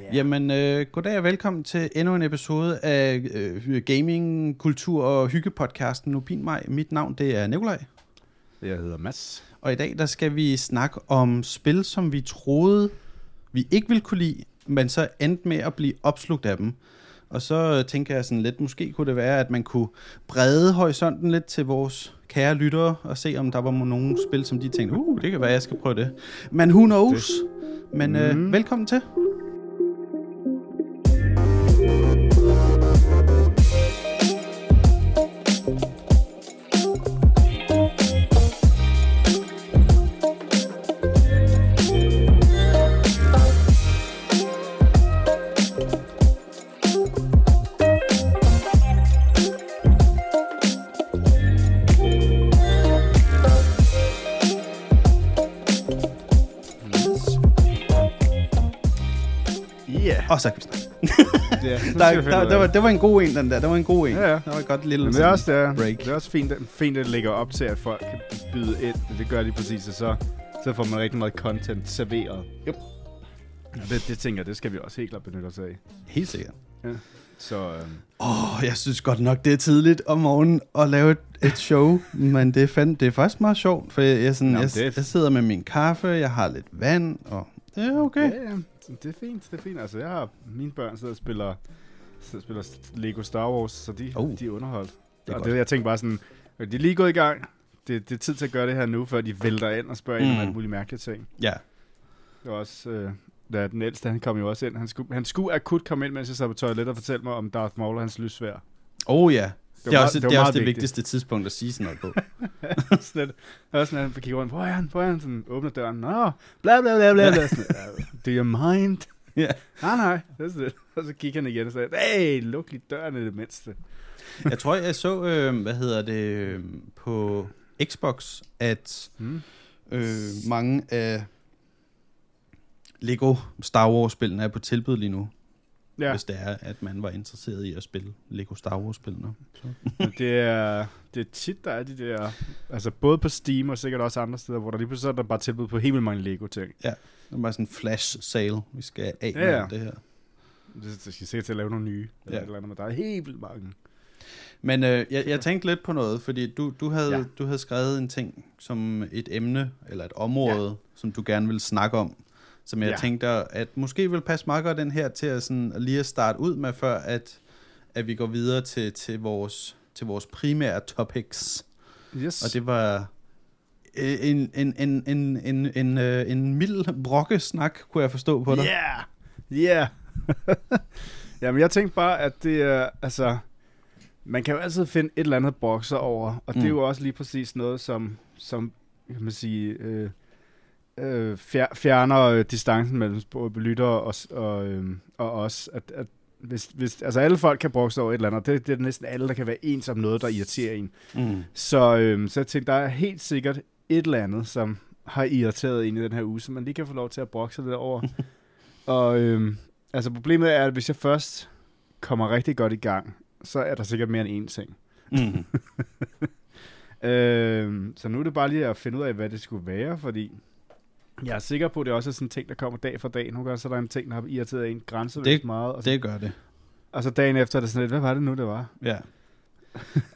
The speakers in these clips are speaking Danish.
Yeah. Jamen, øh, goddag og velkommen til endnu en episode af øh, Gaming, Kultur og Hyggepodcasten Nubin mig. Mit navn det er Nikolaj. Jeg hedder Mads. Og i dag der skal vi snakke om spil, som vi troede, vi ikke ville kunne lide, men så endte med at blive opslugt af dem. Og så tænker jeg sådan lidt, måske kunne det være, at man kunne brede horisonten lidt til vores kære lyttere, og se om der var nogle spil, som de tænkte, uh, det kan være, jeg skal prøve det. Men who knows? Det. Men øh, mm. velkommen til. Og så kan vi snakke. ja, der, der, der, var, det var en god en, den der. Det var en god en. Ja, ja. Det var et godt lille Men det er også, det er, break. Det er også fint, fint, at det lægger op til, at folk kan byde ind. Det gør de præcis, og så, så får man rigtig meget content serveret. Yep. Det, det tænker jeg, det skal vi også helt klart benytte os af. Helt sikkert. Ja. Så. Åh, oh, jeg synes godt nok, det er tidligt om morgenen at lave et, et show, men det er, fand, det er faktisk meget sjovt, for jeg, jeg, sådan, Jamen, jeg, jeg sidder med min kaffe, jeg har lidt vand, og det er okay. Ja, ja det er fint, det er fint. Altså, jeg har mine børn sidder og spiller, sidder og spiller Lego Star Wars, så de, oh. de er underholdt. Det er og det, jeg tænker bare sådan, de er lige gået i gang. Det, det er tid til at gøre det her nu, før de vælter ind og spørger mm. ind om alt muligt mærkelige ting. Ja. Det var også, øh, da den ældste, han kom jo også ind. Han skulle, han skulle akut komme ind, mens jeg sad på toilet og fortælle mig om Darth Maul og hans lysvær. Oh ja. Det, det er også det, det, er også det vigtigste tidspunkt at sige sådan noget på. sådan, det er også sådan, at han kigger rundt, hvor er han, hvor er han, sådan, åbner døren, nå, bla bla bla bla, bla. Sådan, do you mind? Ja. Nej, nej, det er det. Og så kigger han igen og siger, hey, luk lige døren i det mindste. jeg tror, jeg så, øh, hvad hedder det, øh, på Xbox, at øh, mange af Lego Star Wars-spillene er på tilbud lige nu ja. hvis det er, at man var interesseret i at spille Lego Star Wars-spillene. det, er, det er tit, der er de der, altså både på Steam og sikkert også andre steder, hvor der lige pludselig er der bare tilbud på helt mange Lego-ting. Ja, det bare sådan en flash sale, vi skal af med ja, det her. Det, skal sikkert til at lave nogle nye, ja. eller andet, men der er helt vildt mange. Men øh, jeg, jeg tænkte lidt på noget, fordi du, du, havde, ja. du havde skrevet en ting som et emne, eller et område, ja. som du gerne ville snakke om som jeg ja. tænkte, at måske vil passe meget godt den her til at sådan, lige at starte ud med, før at, at vi går videre til, til, vores, til vores primære topics. Yes. Og det var en, en, en, en, en, en, øh, en mild brokkesnak, kunne jeg forstå på dig. Ja, yeah. ja. Yeah. Jamen, jeg tænkte bare, at det er, altså, man kan jo altid finde et eller andet bokser over, og mm. det er mm. jo også lige præcis noget, som, som kan man sige, øh, øh, fjerner øh, distancen mellem lyttere og, og, øh, og os. At, at hvis, hvis, altså alle folk kan brokke sig over et eller andet, det, det er næsten alle, der kan være ens om noget, der irriterer en. Mm. Så, øh, så jeg tænkte, der er helt sikkert et eller andet, som har irriteret en i den her uge, så man lige kan få lov til at brokke sig lidt over. og øh, altså problemet er, at hvis jeg først kommer rigtig godt i gang, så er der sikkert mere end én ting. Mm. øh, så nu er det bare lige at finde ud af, hvad det skulle være, fordi jeg er sikker på, at det også er sådan en ting, der kommer dag for dag. Nogle gange så er der en ting, der har irriteret en grænsevægt meget. Og så, det gør det. Og så dagen efter er det sådan lidt, hvad var det nu, det var? Ja.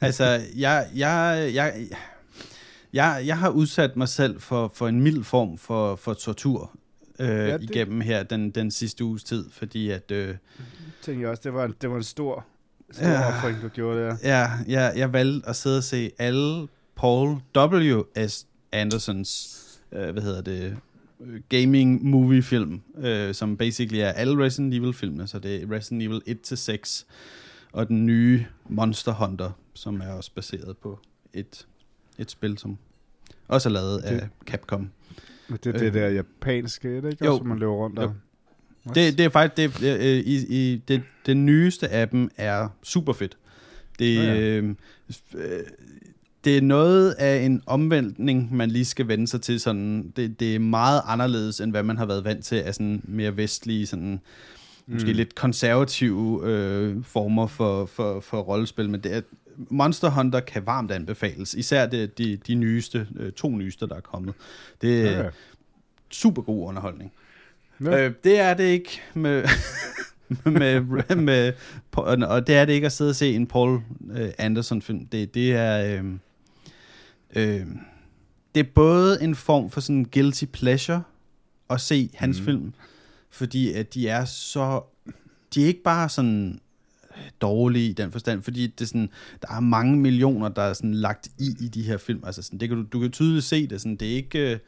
altså, jeg, jeg, jeg, jeg, jeg har udsat mig selv for, for en mild form for, for tortur øh, ja, det... igennem her den, den sidste uges tid, fordi at... Øh, tænker jeg også, det var en, det var en stor, stor ja, offring, du gjorde der. Ja, ja, jeg valgte at sidde og se alle Paul W.S. Andersons, øh, hvad hedder det, gaming movie film, øh, som basically er alle Resident Evil filmene, så det er Resident Evil 1-6, og den nye Monster Hunter, som er også baseret på et, et spil, som også er lavet det, af Capcom. Det er det øh, der japanske, er det ikke? Jo, også, man løber rundt og... Det, det er faktisk, det, øh, i, i, det, det nyeste af dem er super fedt. Det, ja, ja. Øh, øh det er noget af en omvæltning, man lige skal vende sig til. Sådan, det, det er meget anderledes, end hvad man har været vant til af sådan mere vestlige, sådan, mm. måske lidt konservative øh, former for, for, for rollespil. Men det er, Monster Hunter kan varmt anbefales. Især det, de, de nyeste, øh, to nyeste, der er kommet. Det er ja. super god underholdning. Ja. Øh, det er det ikke med, med, med, og det er det ikke at sidde og se en Paul øh, Anderson film. Det, det er... Øh, øh, det er både en form for sådan guilty pleasure at se hans mm. film, fordi at de er så... De er ikke bare sådan dårlige i den forstand, fordi det er sådan, der er mange millioner, der er sådan lagt i i de her film. Altså sådan, det kan du, du kan tydeligt se det. Sådan, det er ikke uh,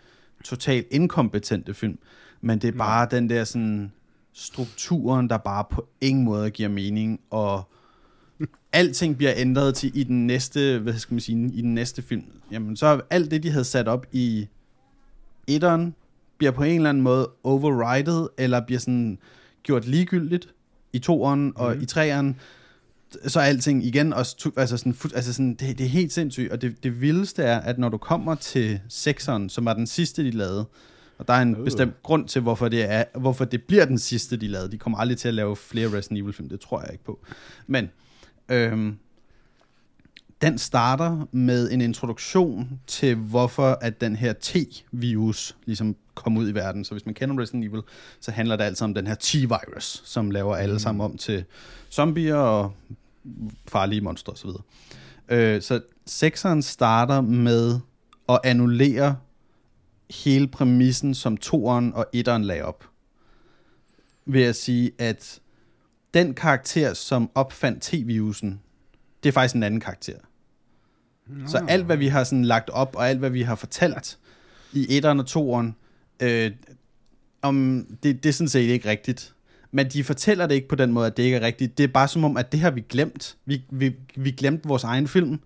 totalt inkompetente film, men det er bare den der sådan strukturen, der bare på ingen måde giver mening, og alting bliver ændret til i den næste, hvad skal man sige, i den næste film. Jamen, så alt det, de havde sat op i etteren, bliver på en eller anden måde overrided, eller bliver sådan gjort ligegyldigt i toeren mm. og mhm. i treeren, så er alting igen også, altså sådan, altså sådan det, det er helt sindssygt, og det, det vildeste er, at når du kommer til sekseren, som var den sidste, de lavede, og der er en uh. bestemt grund til, hvorfor det, er, hvorfor det bliver den sidste, de lavede. De kommer aldrig til at lave flere Resident Evil-film, det tror jeg ikke på. Men øhm, den starter med en introduktion til, hvorfor at den her T-virus ligesom kom ud i verden. Så hvis man kender Resident Evil, så handler det altså om den her T-virus, som laver alle mm. sammen om til zombier og farlige monstre osv. Øh, så sekseren starter med at annullere hele præmissen, som toeren og etteren lagde op. Ved at sige, at den karakter, som opfandt T-virusen, det er faktisk en anden karakter. Så alt, hvad vi har sådan lagt op, og alt, hvad vi har fortalt i etteren og toeren, øh, om det, det er sådan set ikke rigtigt. Men de fortæller det ikke på den måde, at det ikke er rigtigt. Det er bare som om, at det har vi glemt. Vi, vi, vi glemte vores egen film.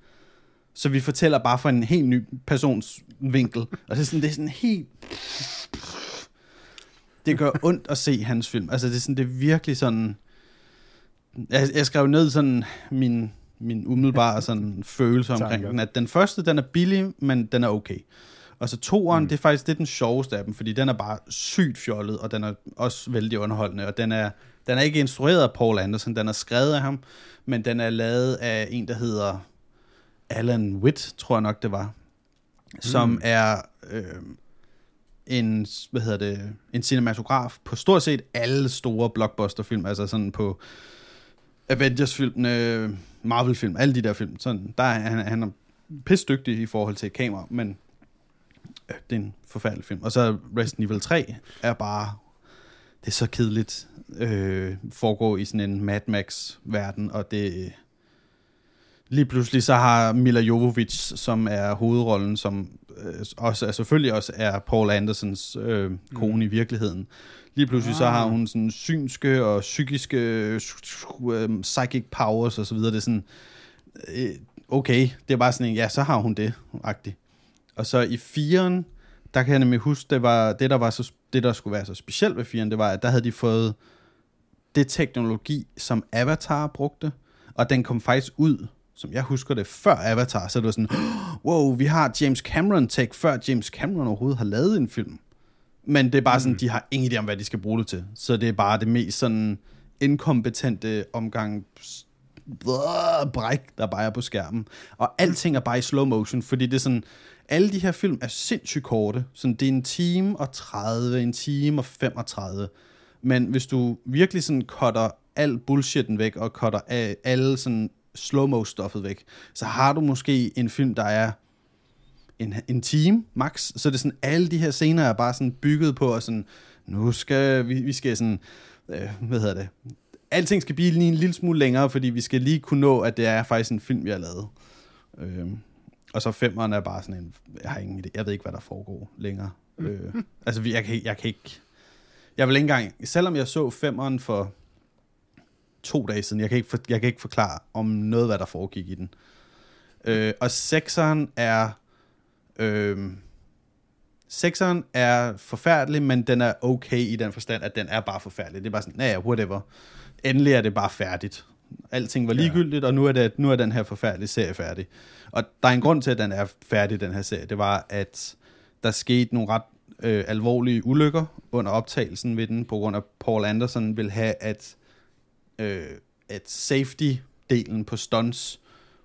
Så vi fortæller bare fra en helt ny persons vinkel. Og det er sådan, det er sådan helt... Det gør ondt at se hans film. Altså, det er, sådan, det er virkelig sådan... Jeg, jeg skrev ned sådan min, min umiddelbare sådan følelse omkring den, at den første, den er billig, men den er okay. Og så toeren, mm. det er faktisk det er den sjoveste af dem, fordi den er bare sygt fjollet, og den er også vældig underholdende, og den er, den er ikke instrueret af Paul Anderson, den er skrevet af ham, men den er lavet af en, der hedder Alan Witt, tror jeg nok det var, mm. som er øh, en, hvad hedder det, en cinematograf på stort set alle store blockbusterfilm, altså sådan på Avengers-film, øh, Marvel-film, alle de der film. Sådan, der er han, han er pisse dygtig i forhold til et kamera, men øh, det er en forfærdelig film. Og så Resident Evil 3 er bare, det er så kedeligt, øh, foregår i sådan en Mad Max-verden, og det lige pludselig så har Mila Jovovich, som er hovedrollen, som øh, også er, selvfølgelig også er Paul Andersons øh, kone mm. i virkeligheden. Lige pludselig ah. så har hun sådan synske og psykiske øh, psychic powers og så videre. Det er sådan, øh, okay, det er bare sådan en, ja, så har hun det, agtigt. Og så i firen, der kan jeg nemlig huske, det, var, det, der var så, det, der skulle være så specielt ved firen, det var, at der havde de fået det teknologi, som Avatar brugte, og den kom faktisk ud som jeg husker det, før Avatar, så det var sådan, wow, vi har James Cameron tech, før James Cameron overhovedet har lavet en film. Men det er bare sådan, mm. de har ingen idé om, hvad de skal bruge det til. Så det er bare det mest sådan inkompetente omgang bræk, der bare er på skærmen. Og alting er bare i slow motion, fordi det er sådan, alle de her film er sindssygt korte. Sådan, det er en time og 30, en time og 35. Men hvis du virkelig sådan cutter al bullshitten væk, og cutter alle sådan slow-mo-stoffet væk, så har du måske en film, der er en, en time max, så det er sådan, alle de her scener er bare sådan bygget på, og sådan, nu skal vi, vi skal sådan, øh, hvad hedder det, alting skal blive lige en lille smule længere, fordi vi skal lige kunne nå, at det er faktisk en film, vi har lavet. Øh, og så femeren er bare sådan en, jeg har ingen idé, jeg ved ikke, hvad der foregår længere. Øh, altså, jeg kan, jeg kan ikke, jeg vil ikke engang, selvom jeg så femeren for to dage siden. Jeg kan ikke, for, jeg kan ikke forklare om noget, hvad der foregik i den. Øh, og sekseren er... Øh, sekseren er forfærdelig, men den er okay i den forstand, at den er bare forfærdelig. Det er bare sådan, ja, whatever. Endelig er det bare færdigt. Alting var ligegyldigt, ja. og nu er, det, nu er den her forfærdelige serie færdig. Og der er en grund til, at den er færdig, den her serie. Det var, at der skete nogle ret øh, alvorlige ulykker under optagelsen ved den, på grund af, at Paul Anderson vil have, at øh, at safety-delen på stunts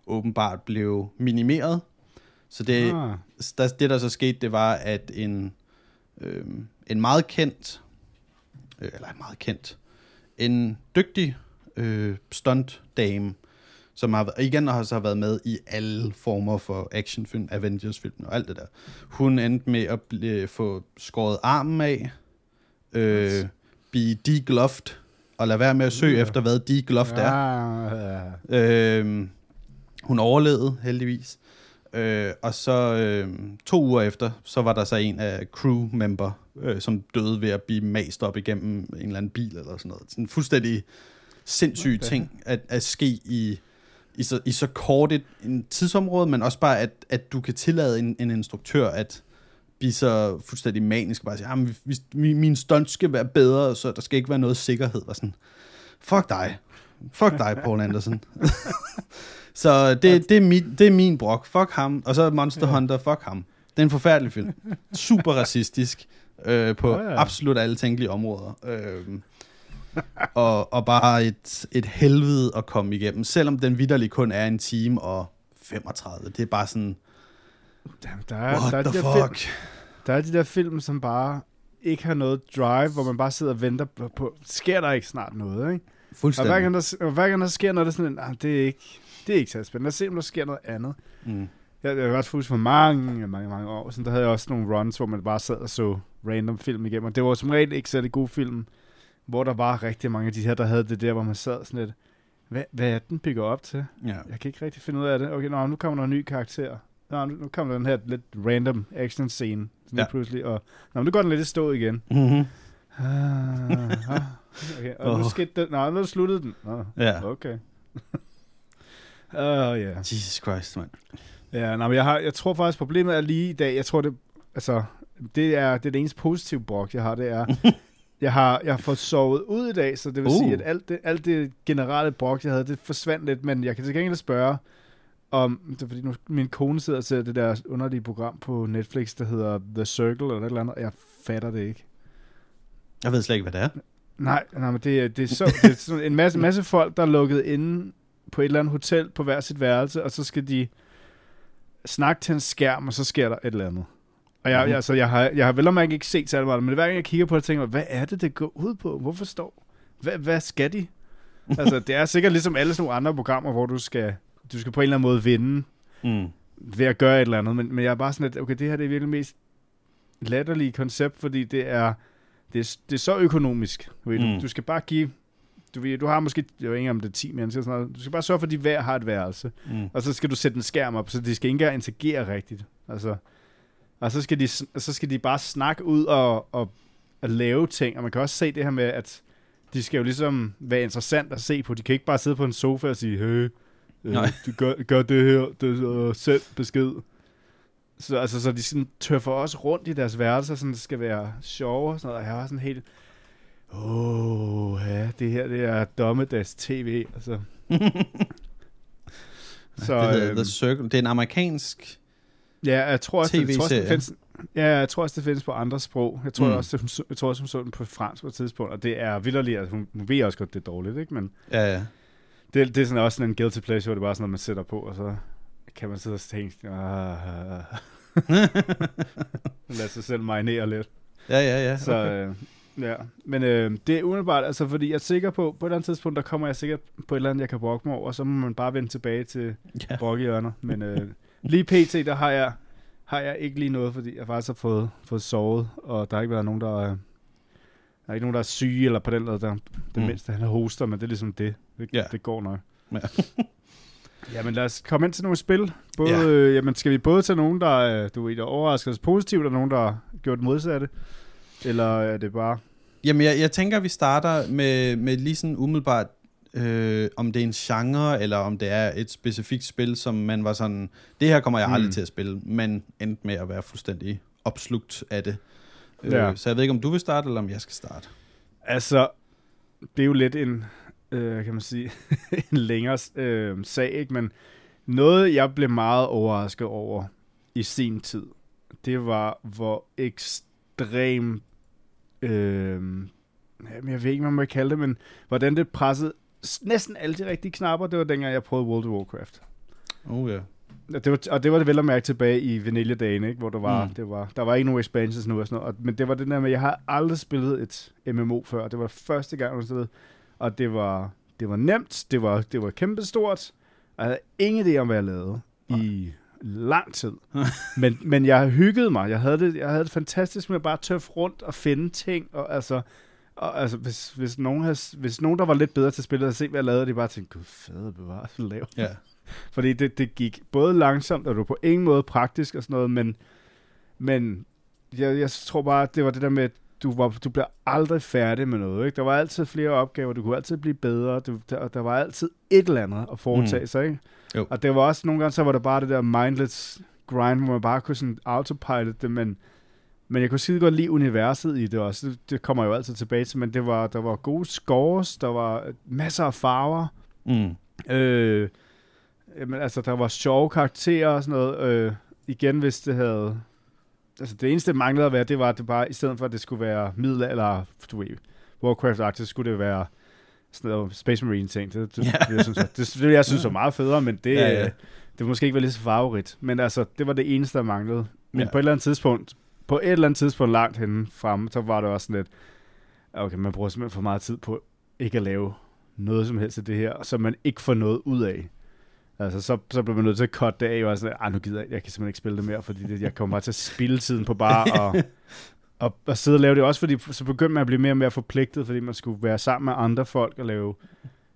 åbenbart blev minimeret. Så det, ah. der, det, der så skete, det var, at en, øh, en meget kendt øh, eller meget kendt, en dygtig øh, stunt-dame, som har, igen har været med i alle former for actionfilm, Avengers-film og alt det der. Hun endte med at blive, få skåret armen af, øh, blive degloved, og lade være med at søge Ja. efter, hvad degloved er. Ja, ja. Øh, hun overlevede heldigvis. Øh, og så øh, to uger efter, så var der så en af crew member, øh, som døde ved at blive mast op igennem en eller anden bil eller sådan noget. Sådan en fuldstændig sindssyg Okay. ting at, at ske i, i, så, i så kort et en tidsområde, men også bare, at, at du kan tillade en, en instruktør at blive så fuldstændig manisk og bare sige, "Jamen, vi, vi, min stunt skal være bedre, så der skal ikke være noget sikkerhed. Og sådan, fuck dig. Fuck dig, Paul Anderson. så det, det, er min, det er min brok. Fuck ham. Og så Monster Ja. Hunter. Fuck ham. Det er en forfærdelig film. Super racistisk øh, på Ja, ja. absolut alle tænkelige områder. Øh, og, og bare et, et helvede at komme igennem. Selvom den vidderlig kun er en time og 35. Det er bare sådan, Damn, der, er, what der, er de the der fuck? Film, der er de der film, som bare ikke har noget drive, hvor man bare sidder og venter på, på sker der ikke snart noget, ikke? Og Fuldstændig. hver gang, der, og hver gang der sker noget, det er sådan, ah, det er ikke, det er ikke så spændende. Lad os se, om der sker noget andet. Mm. Jeg, jeg har også huske for mange, mange, mange år siden, der havde jeg også nogle runs, hvor man bare sad og så random film igennem. Og det var som regel ikke særlig gode film, hvor der var rigtig mange af de her, der havde det der, hvor man sad sådan lidt, hvad, hvad er den bygger op til? Ja. Jeg kan ikke rigtig finde ud af det. Okay, nå, nu kommer der en ny karakter. Nå, nu, nu kommer den her lidt random action scene. Sådan Ja. pludselig. Og, nå, nu går den lidt i stå igen. Mm-hmm. Ah, ah, okay, og nu Åh. skete den. Nå, nu sluttede den. Nå, Ja. okay. Åh, uh, ja. Jesus Christ, mand. Ja, nej, men jeg, har, jeg tror faktisk, problemet er lige i dag, jeg tror det, altså, det er det, er det eneste positive brok, jeg har, det er, jeg har, jeg har fået sovet ud i dag, så det vil uh. sige, at alt det, alt det generelle brok, jeg havde, det forsvandt lidt, men jeg kan til gengæld spørge, om, det er fordi nu, min kone sidder og ser det der underlige program på Netflix, der hedder The Circle, eller et eller andet, og jeg fatter det ikke. Jeg ved slet ikke, hvad det er. Nej, nej men det, det er, så, det er sådan en masse, masse folk, der er lukket inde på et eller andet hotel på hver sit værelse, og så skal de snakke til en skærm, og så sker der et eller andet. Og jeg, Mhm. jeg, altså, jeg, har, jeg har vel om ikke ikke set særlig meget, men hver gang jeg kigger på det, tænker jeg, hvad er det, det går ud på? Hvorfor står? Hvad, hvad skal de? altså, det er sikkert ligesom alle sådan nogle andre programmer, hvor du skal, du skal på en eller anden måde vinde Mm. ved at gøre et eller andet, men, men jeg er bare sådan, at okay, det her det er virkelig mest latterlige koncept, fordi det er, det er, det er så økonomisk. Du, ved, Mm. du, du skal bare give, du, ved, du har måske, jeg ved ikke om det er 10 mennesker, sådan noget. du skal bare sørge for, at de hver har et værelse, Mm. og så skal du sætte en skærm op, så de skal ikke engang interagere rigtigt. Altså, og så skal, de, så skal de bare snakke ud og, og, og lave ting, og man kan også se det her med, at de skal jo ligesom være interessant at se på. De kan ikke bare sidde på en sofa og sige, hey, Nej. du gør, gør det her, det er selv besked. Så, altså, så de sådan tøffer også rundt i deres værelser, så det skal være sjove og sådan noget. Og jeg var sådan helt, åh, oh, ja, det her det er dommedags tv. Altså. Så, det hedder øhm, The Circle. Det er en amerikansk... Ja, jeg tror også, det, jeg tror også, det findes, ja, jeg tror også, det findes på andre sprog. Jeg tror mm. også, det, jeg tror også, hun så den på fransk på et tidspunkt, og det er vildt at hun, hun ved også godt, det er dårligt, ikke? Men Ja, ja. Det, det er sådan også sådan en guilty pleasure, det er bare sådan noget, man sætter på, og så kan man sidde og tænke, ah, lad sig selv marinere lidt. ja, ja, ja. Så, Okay. øh, ja. Men øh, det er umiddelbart, altså, fordi jeg er sikker på, på et eller andet tidspunkt, der kommer jeg sikkert på et eller andet, jeg kan brokke mig over, og så må man bare vende tilbage til Ja. brokkehjørner. Men øh, lige pt, der har jeg, har jeg ikke lige noget, fordi jeg faktisk har fået, fået sovet, og der har ikke været nogen, der, der er ikke nogen, der er syge, eller på den måde, der det Mm. mindste, han hoster, men det er ligesom det. Det, Ja. det går nok. Ja. Jamen lad os komme ind til nogle spil. Både, Ja. øh, jamen, skal vi både til nogen, der, øh, du ved, der overrasker os positivt, og nogen, der har gjort det modsatte? Eller er det bare... Jamen, jeg, jeg tænker, vi starter med, med lige sådan umiddelbart, øh, om det er en genre, eller om det er et specifikt spil, som man var sådan, det her kommer jeg aldrig Mm. til at spille, men endte med at være fuldstændig opslugt af det. Øh, Ja. Så jeg ved ikke, om du vil starte, eller om jeg skal starte. Altså, det er jo lidt en, øh, kan man sige, en længere øh, sag, ikke? Men noget, jeg blev meget overrasket over i sin tid, det var, hvor ekstrem, øh, jamen, jeg ved ikke, hvad man må kalde det, men hvordan det pressede næsten alle de rigtige knapper, det var dengang, jeg prøvede World of Warcraft. Oh ja. Det var, og det var det vel at mærke tilbage i Vanilla-dagen, ikke? hvor der var, Mm. det var, der var ikke nogen expansions nu og sådan noget. Og, men det var det der med, at jeg har aldrig spillet et MMO før. Det var første gang, jeg spillede. Og det var, det var nemt, det var, det var kæmpestort. Og jeg havde ingen idé om, hvad jeg lavede i lang tid. men, men jeg hyggede mig. Jeg havde, det, jeg havde det fantastisk med at bare tøffe rundt og finde ting. Og altså, og altså hvis, hvis, nogen havde, hvis nogen, der var lidt bedre til spillet, havde set, hvad jeg lavede, de bare tænkte, gud, fede bevares, hvad laver. Ja. Fordi det, det gik både langsomt, og det var på ingen måde praktisk og sådan noget, men, men jeg, jeg tror bare, at det var det der med, at du, var, du bliver aldrig færdig med noget. Ikke? Der var altid flere opgaver, du kunne altid blive bedre, du, der, der var altid et eller andet at foretage Mm. sig. Ikke? Jo. Og det var også nogle gange, så var det bare det der mindless grind, hvor man bare kunne sådan autopilot det, men, men jeg kunne skide godt lide universet i det også. Det, det kommer jeg jo altid tilbage til, men det var, der var gode scores, der var masser af farver, Mm. Øh, jamen, altså, der var sjove karakterer og sådan noget. Øh, igen, hvis det havde... Altså, det eneste, det manglede at være, det var, at det bare, i stedet for, at det skulle være middel eller du ved, Warcraft-agtigt, skulle det være sådan noget Space Marine-ting. Det, det, Ja. det, jeg synes, var- det, det, jeg synes var meget federe, men det, Ja, ja, ja. det var måske ikke være lige så favorit. Men altså, det var det eneste, der manglede. Men Ja. på et eller andet tidspunkt, på et eller andet tidspunkt langt henne fremme, så var det også sådan lidt, okay, man bruger simpelthen for meget tid på ikke at lave noget som helst af det her, så man ikke får noget ud af. Altså, så, så bliver man nødt til at cutte det af, og sådan, ej, nu gider jeg, jeg kan simpelthen ikke spille det mere, fordi det, jeg kommer bare til at spille tiden på bare og, og, og sidde og lave det. Også fordi, så begyndte man at blive mere og mere forpligtet, fordi man skulle være sammen med andre folk og lave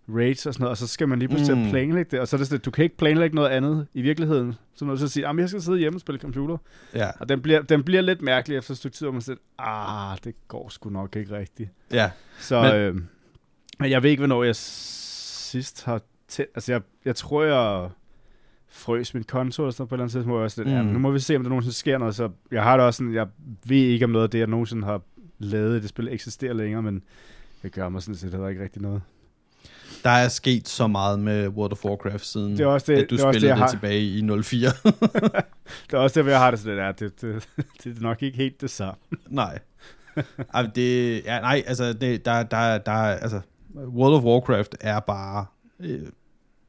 raids og sådan noget, og så skal man lige pludselig Mm. planlægge det, og så er det sådan, du kan ikke planlægge noget andet i virkeligheden. Så når du så siger, at jeg skal sidde hjemme og spille computer, Ja. og den bliver, den bliver lidt mærkelig efter et stykke tid, hvor man siger, ah, det går sgu nok ikke rigtigt. Ja. Så, men, øh, men jeg ved ikke, hvornår jeg sidst har tæt, altså jeg, jeg tror, jeg frøs min konto eller sådan på et eller andet tidspunkt, var sådan, mm. Ja, nu må vi se, om der nogensinde sker noget, så jeg har det også sådan, jeg ved ikke, om noget af det, jeg nogensinde har lavet i det spil, eksisterer længere, men det gør mig sådan set heller ikke rigtig noget. Der er sket så meget med World of Warcraft siden, Det er også det, at du det, også det, spillede det, har, tilbage i 04. det er også det, hvor jeg har det sådan, ja, det, det, det, er nok ikke helt det samme. nej. Ej, det, ja, nej, altså, det, der, der, der, altså, World of Warcraft er bare øh,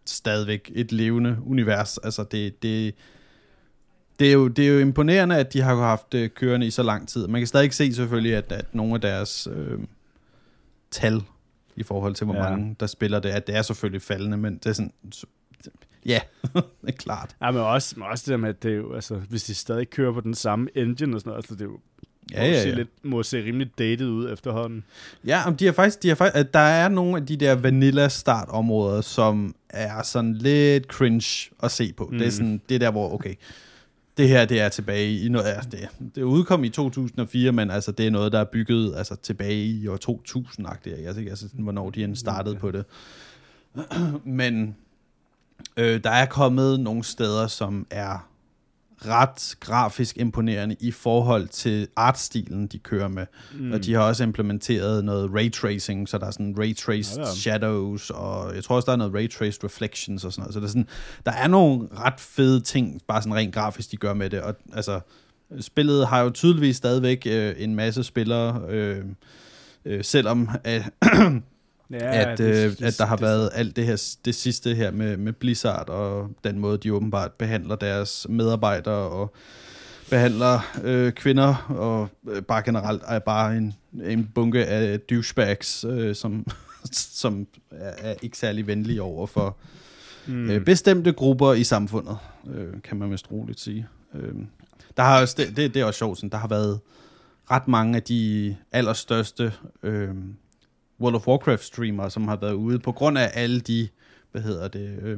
stadigvæk et levende univers. Altså, det, det, det, er jo, det er jo imponerende, at de har haft det kørende i så lang tid. Man kan stadig se selvfølgelig, at, at nogle af deres øh, tal i forhold til, hvor ja. Mange der spiller det, at det er selvfølgelig faldende, men det er sådan, så, ja, det er klart. Ja, men også, men også det der med, at det er jo, altså, hvis de stadig kører på den samme engine og sådan noget, altså, det er jo Ja, ja, Se ja. lidt, må se rimelig dated ud efterhånden. Ja, om de har faktisk, de har faktisk, der er nogle af de der vanilla startområder, som er sådan lidt cringe at se på. Mm. Det er Mm. sådan, det er der, hvor, okay, det her, det er tilbage i noget, altså det, det udkom i 2004, men altså det er noget, der er bygget altså, tilbage i år 2000-agtigt, ikke? altså, ikke? altså sådan, hvornår de end startede på det. men øh, der er kommet nogle steder, som er ret grafisk imponerende i forhold til artstilen, de kører med. Mm. Og de har også implementeret noget ray tracing, så der er sådan ray traced Ja, ja. shadows, og jeg tror også, der er noget ray traced reflections og sådan noget. Så der er, sådan, der er nogle ret fede ting, bare sådan rent grafisk, de gør med det. Og altså, spillet har jo tydeligvis stadigvæk øh, en masse spillere, øh, øh, selvom øh, Ja, at, øh, at der har været alt det her det sidste her med, med Blizzard og den måde, de åbenbart behandler deres medarbejdere og behandler øh, kvinder og øh, bare generelt er bare en, en bunke af douchebags, øh, som, som er, er ikke særlig venlige over for mm. øh, bestemte grupper i samfundet, øh, kan man vist roligt sige. Øh, der har også, det, det, det er også sjovt, sådan, der har været ret mange af de allerstørste øh, World of Warcraft streamere, som har været ude på grund af alle de, hvad hedder det, øh, hvad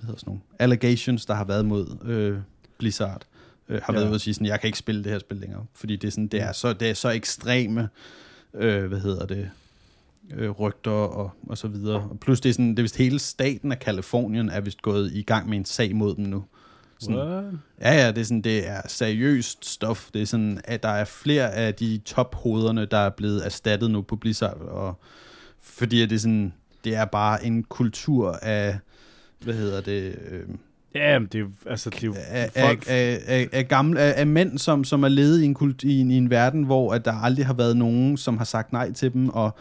hedder sådan nogle, allegations, der har været mod øh, Blizzard, øh, har ja. Været ude og sige sådan, jeg kan ikke spille det her spil længere, fordi det er sådan, det er så, det er så ekstreme, øh, hvad hedder det, øh, rygter og, og så videre. Og plus det er sådan, det er vist hele staten af Kalifornien er vist gået i gang med en sag mod dem nu. Sådan, What? Ja, ja, det er sådan, det er seriøst stof. Det er sådan, at der er flere af de tophoderne, der er blevet erstattet nu på Blizzard, og fordi det er sådan, det er bare en kultur af, hvad hedder det, øh, Ja, men det er jo, altså, det er jo af, folk, af, af, af, gamle, af, af mænd, som, som er levet i en, kult, i, en, i en verden, hvor at der aldrig har været nogen, som har sagt nej til dem, og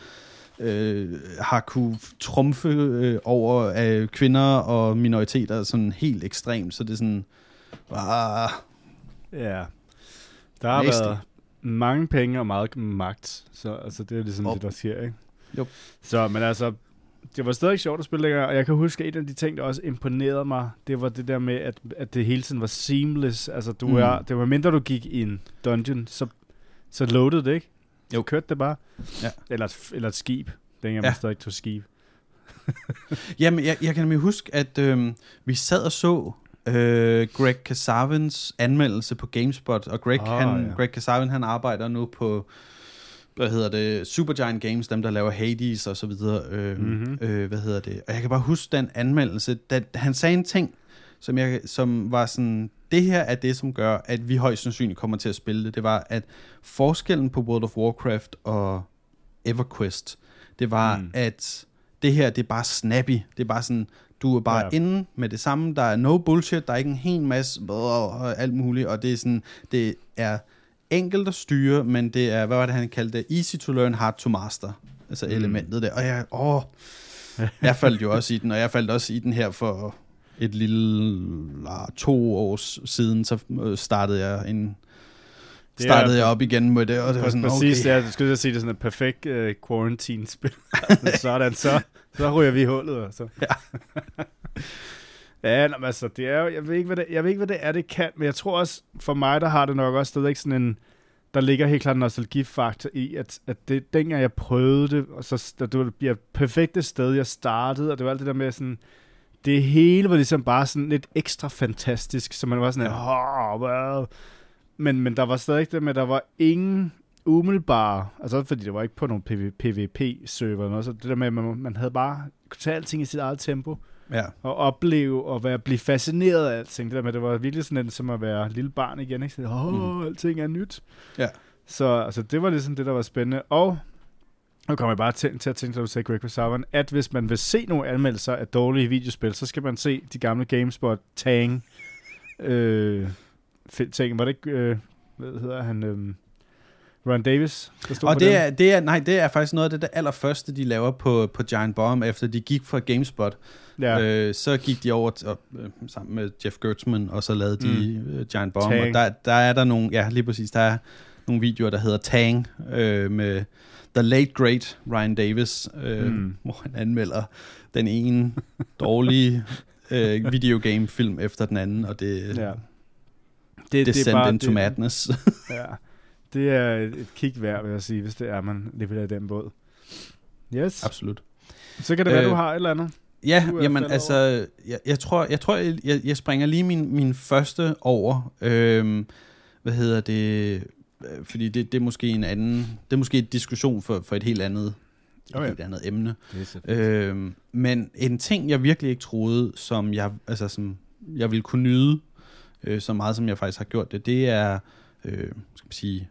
øh, har kunne trumfe øh, over øh, kvinder og minoriteter sådan helt ekstremt, så det er sådan, ah, Ja. Der har Nasty. været mange penge og meget magt, så altså, det er ligesom Jo. det, der sker, ikke? Jo. Så, men altså, det var stadig sjovt at spille længere, og jeg kan huske, at en af de ting, der også imponerede mig, det var det der med, at, at det hele tiden var seamless. Altså, du mm. er, det var mindre, du gik i en dungeon, så, så loaded det, ikke? Jo. Så kørte det bare. Ja. Eller, et, eller et skib. Dengang Ja. man stadig tog skib. Jamen, jeg, jeg kan nemlig huske, at øh, vi sad og så øh, Greg Kasavins anmeldelse på GameSpot, og Greg, oh, han, ja. Greg Kasavin, han arbejder nu på, hvad hedder det, Supergiant Games, dem der laver Hades og så videre, øh, Mhm. mm-hmm. øh, hvad hedder det, og jeg kan bare huske den anmeldelse, da han sagde en ting, som, jeg, som var sådan, det her er det, som gør, at vi højst sandsynligt kommer til at spille det, det var, at forskellen på World of Warcraft og EverQuest, det var, Mm. at det her, det er bare snappy. Det er bare sådan, du er bare Ja. inde med det samme. Der er no bullshit. Der er ikke en hel masse og alt muligt. Og det er sådan, det er enkelt at styre, men det er, hvad var det, han kaldte det? Easy to learn, hard to master. Altså mm. elementet der. Og jeg, åh, jeg faldt jo også i den, og jeg faldt også i den her for et lille ah, to år siden, så øh, startede jeg en Det er- startede jeg op igen med det, og det var sådan, Præcis, okay. ja, jeg skulle jeg sige, det er sådan et perfekt uh, quarantine-spil. sådan, så, så ryger vi i hullet. Og så. ja, nå, men altså, det er jo, jeg ved, ikke, hvad det, jeg ved ikke, hvad det er, det kan, men jeg tror også, for mig, der har det nok også stadigvæk sådan en, der ligger helt klart en nostalgifaktor i, at, at det, dengang jeg prøvede det, og så det bliver et perfekte sted, jeg startede, og det var alt det der med sådan, det hele var ligesom bare sådan lidt ekstra fantastisk, så man var sådan, ja. oh, men, men der var stadig det med, der var ingen umiddelbare, altså fordi det var ikke på nogen PvP-server, eller noget, så det der med, at man, man havde bare kunne tage alting i sit eget tempo, Ja. og opleve og være, blive fascineret af alting. Det der med, det var virkelig sådan en, som at være lille barn igen, ikke? Så, åh, oh, Mm. alting er nyt. Ja. Så altså, det var ligesom det, der var spændende. Og nu kommer jeg bare til, til at tænke, når du sagde Greg Savon, at hvis man vil se nogle anmeldelser af dårlige videospil, så skal man se de gamle GameSpot Tang øh, ting. Var det ikke, øh, hvad hedder han, øh, Ron Davis, der stod Og det dem? er, det er, nej, det er faktisk noget af det der allerførste, de laver på, på Giant Bomb, efter de gik fra GameSpot. ja. Øh, så gik de over til, øh, sammen med Jeff Gertzman, og så lavede de mm. øh, Giant Bomb. Tang. Og der, der er der nogle, ja lige præcis, der er nogle videoer, der hedder Tang, øh, med The Late Great Ryan Davis, øh, Mm. hvor han anmelder den ene dårlige øh, videogame-film efter den anden, og det, ja. ja. det, det sendte into madness. Ja, det er et, kig værd, vil jeg sige, hvis det er, man leverer i den båd. Yes. Absolut. Så kan det være, Øh, du har et eller andet. Ja, Du er jamen altså, jeg, jeg tror, jeg, tror jeg, jeg, jeg springer lige min, min første over. Øhm, hvad hedder det? Øh, Fordi det, det er måske en anden, det er måske en diskussion for, for et helt andet, et Okay. helt andet emne. Øhm, men en ting, jeg virkelig ikke troede, som jeg, altså, som jeg ville kunne nyde, øh, så meget som jeg faktisk har gjort det, det er, øh, skal man sige,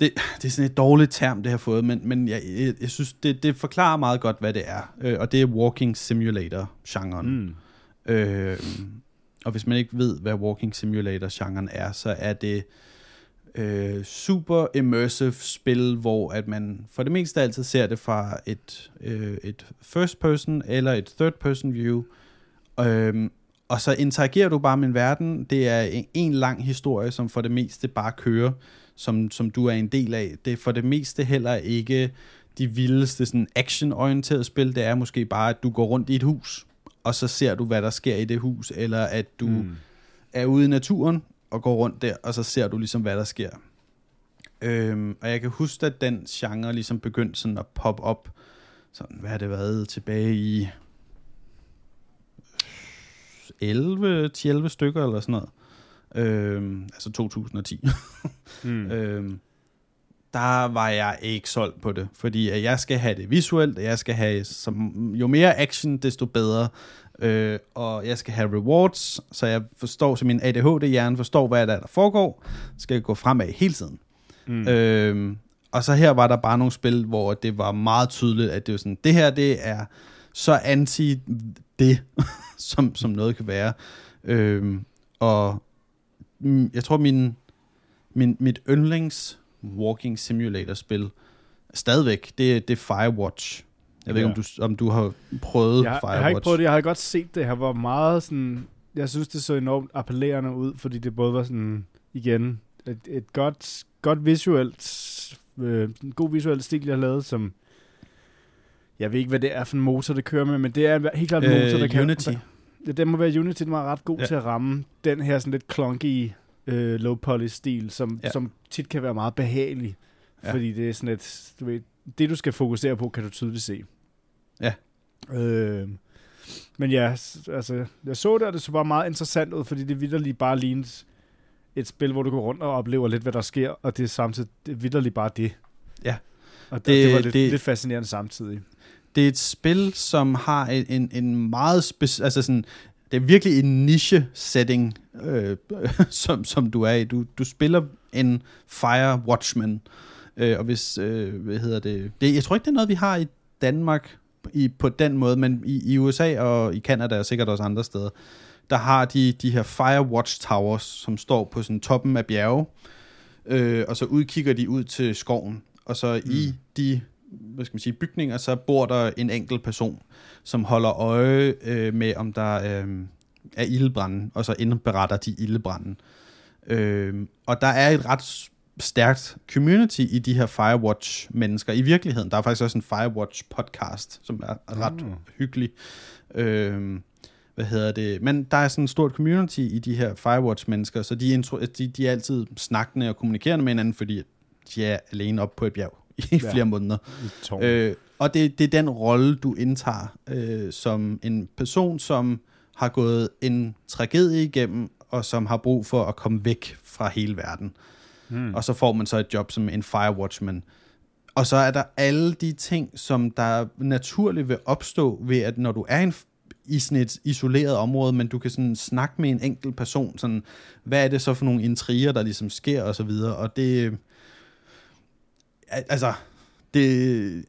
det, det er sådan et dårligt term, det har fået, men, men jeg, jeg, jeg synes, det, det forklarer meget godt, hvad det er. Øh, og det er walking simulator-genren. Mm. Øh, og hvis man ikke ved, hvad walking simulator-genren er, så er det øh, super immersive spil, hvor at man for det meste altid ser det fra et, øh, et first person eller et third person view. Øh, og så interagerer du bare med en verden. Det er en, en lang historie, som for det meste bare kører, som, som du er en del af. Det er for det meste heller ikke de vildeste sådan action-orienterede spil. Det er måske bare, at du går rundt i et hus, og så ser du, hvad der sker i det hus, eller at du mm. er ude i naturen og går rundt der, og så ser du ligesom, hvad der sker. Øhm, og jeg kan huske, at den genre ligesom begyndte sådan at poppe op, sådan, hvad har det været, tilbage i 11, 11 stykker eller sådan noget. Øhm, altså 2010. Mm. øhm, der var jeg ikke solgt på det, fordi at jeg skal have det visuelt, jeg skal have, som, jo mere action, desto bedre, øh, og jeg skal have rewards, så jeg forstår, så min ADHD-hjerne forstår, hvad der er, der foregår, skal jeg gå fremad hele tiden. Mm. Øhm, og så her var der bare nogle spil, hvor det var meget tydeligt, at det var sådan, det her, det er så anti det, som, som noget kan være. Øhm, og jeg tror, min, min, mit yndlings walking simulator spil, stadigvæk, det, det er Firewatch. Jeg ved ikke, om du, om du har prøvet jeg, Firewatch. Jeg har ikke prøvet det, jeg har godt set det. Jeg var meget sådan... Jeg synes, det så enormt appellerende ud, fordi det både var sådan, igen, et, et godt, godt visuelt, øh, en god visuel stil, jeg har lavet, som... Jeg ved ikke, hvad det er for en motor, det kører med, men det er helt klart en motor, Øh, der kan... Unity. Der, Ja, det må være Unity, den var ret god Ja. til at ramme den her sådan lidt clunky, øh, low poly stil, som, Ja. som tit kan være meget behagelig. Ja. Fordi det er sådan et, du ved, det du skal fokusere på, kan du tydeligt se. Ja. Øh, men ja, altså, jeg så det, og det så bare meget interessant ud, fordi det vidderligt bare lignede et spil, hvor du går rundt og oplever lidt, hvad der sker, og det er samtidig det er vidderligt bare det. Ja. Og det, Det- det var lidt, det- lidt fascinerende samtidig. Det er et spil, som har en, en, en meget speci- altså sådan, det er virkelig en niche-setting, øh, som, som du er i. Du, du spiller en Fire Watchman, øh, og hvis, øh, hvad hedder det, det, jeg tror ikke, det er noget, vi har i Danmark i, på den måde, men i, i USA og i Canada og sikkert også andre steder, der har de de her Firewatch Towers, som står på sådan toppen af bjerge, øh, og så udkigger de ud til skoven, og så mm. i de hvad skal man sige, bygninger, så bor der en enkelt person, som holder øje øh, med, om der øh, er ildbrænde, og så indberetter de ildbrænde. Øh, og der er et ret stærkt community i de her Firewatch-mennesker. I virkeligheden, der er faktisk også en Firewatch-podcast, som er ret Mm. hyggelig. Øh, hvad hedder det? Men der er sådan et stort community i de her Firewatch-mennesker, så de, intro, de, de er altid snakkende og kommunikerende med hinanden, fordi de er alene oppe på et bjerg i ja. Flere måneder. Øh, og det, det er den rolle, du indtager øh, som en person, som har gået en tragedie igennem, og som har brug for at komme væk fra hele verden. Hmm. Og så får man så et job som en firewatchman. Og så er der alle de ting, som der naturligt vil opstå ved, at når du er en, i sådan et isoleret område, men du kan sådan snakke med en enkelt person, sådan, hvad er det så for nogle intriger, der ligesom sker, og så videre. Og det, altså, det,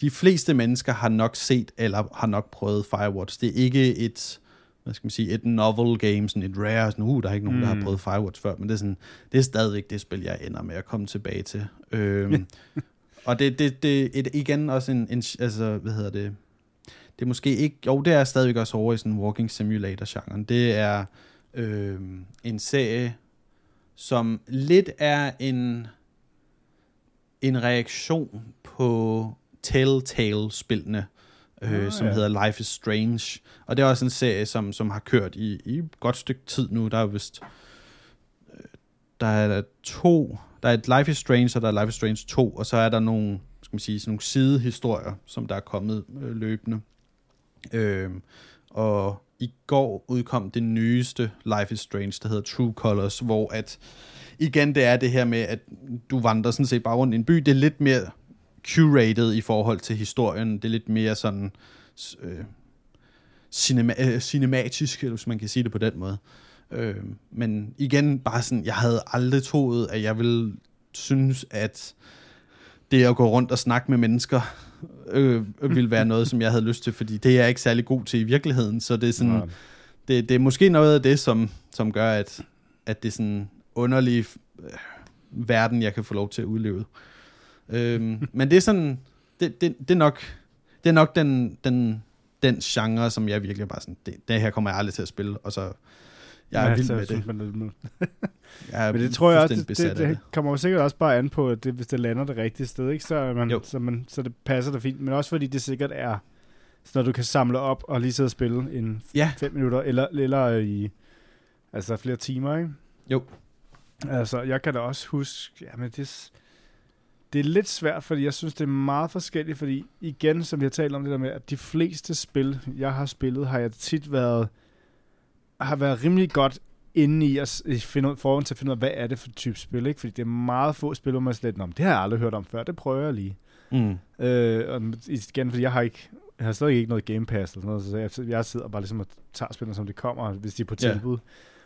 de fleste mennesker har nok set, eller har nok prøvet Firewatch. Det er ikke et, hvad skal man sige, et novel game, sådan et rare, sådan, uh, der er ikke nogen, mm. der har Mm. prøvet Firewatch før, men det er, sådan, det er stadigvæk det spil, jeg ender med at komme tilbage til. Øhm, og det, det, det et, igen også en, en, altså, hvad hedder det, det er måske ikke, jo, det er stadigvæk også over i sådan walking simulator-genren. Det er øh, en serie, som lidt er en, en reaktion på Telltale-spillene, øh, Ah, som ja. hedder Life is Strange. Og det er også en serie, som, som har kørt i, i et godt stykke tid nu. Der er vist øh, der er to, der er et Life is Strange, og der er Life is Strange 2, og så er der nogle, skal man sige, sådan nogle sidehistorier, som der er kommet øh, løbende. Øhm, og i går udkom det nyeste Life is Strange, der hedder True Colors, hvor at, igen det er det her med, at du vandrer sådan set bare rundt i en by. Det er lidt mere curated i forhold til historien. Det er lidt mere sådan øh, cinema, øh, cinematisk, hvis man kan sige det på den måde. Øh, men igen, bare sådan, jeg havde aldrig troet, at jeg ville synes, at det at gå rundt og snakke med mennesker, øh, ville være noget, som jeg havde lyst til, fordi det er jeg ikke særlig god til i virkeligheden, så det er sådan, det, det er måske noget af det, som, som gør, at, at det er sådan underlig øh, verden, jeg kan få lov til at udleve. Øhm, men det er sådan, det, det, det er nok, det er nok den, den, den genre, som jeg virkelig bare sådan, det, det her kommer jeg aldrig til at spille, og så, jeg er Ja, vild med det. man, det. Jeg er Men det tror jeg også, det, det, det kommer jo sikkert også bare an på, at det, hvis det lander det rigtige sted, ikke? Så, man, Jo. så, man, så det passer det fint. Men også fordi det sikkert er, så når du kan samle op og lige sidde og spille en Ja. fem minutter, eller, eller i altså flere timer, ikke? Jo. Altså, jeg kan da også huske, jamen det, s- det er lidt svært, fordi jeg synes, det er meget forskelligt, fordi igen, som jeg talte om det der med, at de fleste spil, jeg har spillet, har jeg tit været, har været rimelig godt inde i at finde ud, forhånd til at finde ud af, hvad er det for type spil, ikke? Fordi det er meget få spil, hvor man slet, om det har jeg aldrig hørt om før, det prøver jeg lige. Mm. Øh, og igen, fordi jeg har ikke, jeg har stadig ikke noget Game Pass eller sådan noget, så jeg, jeg sidder bare ligesom og tager spillene, som det kommer, hvis de er på tilbud.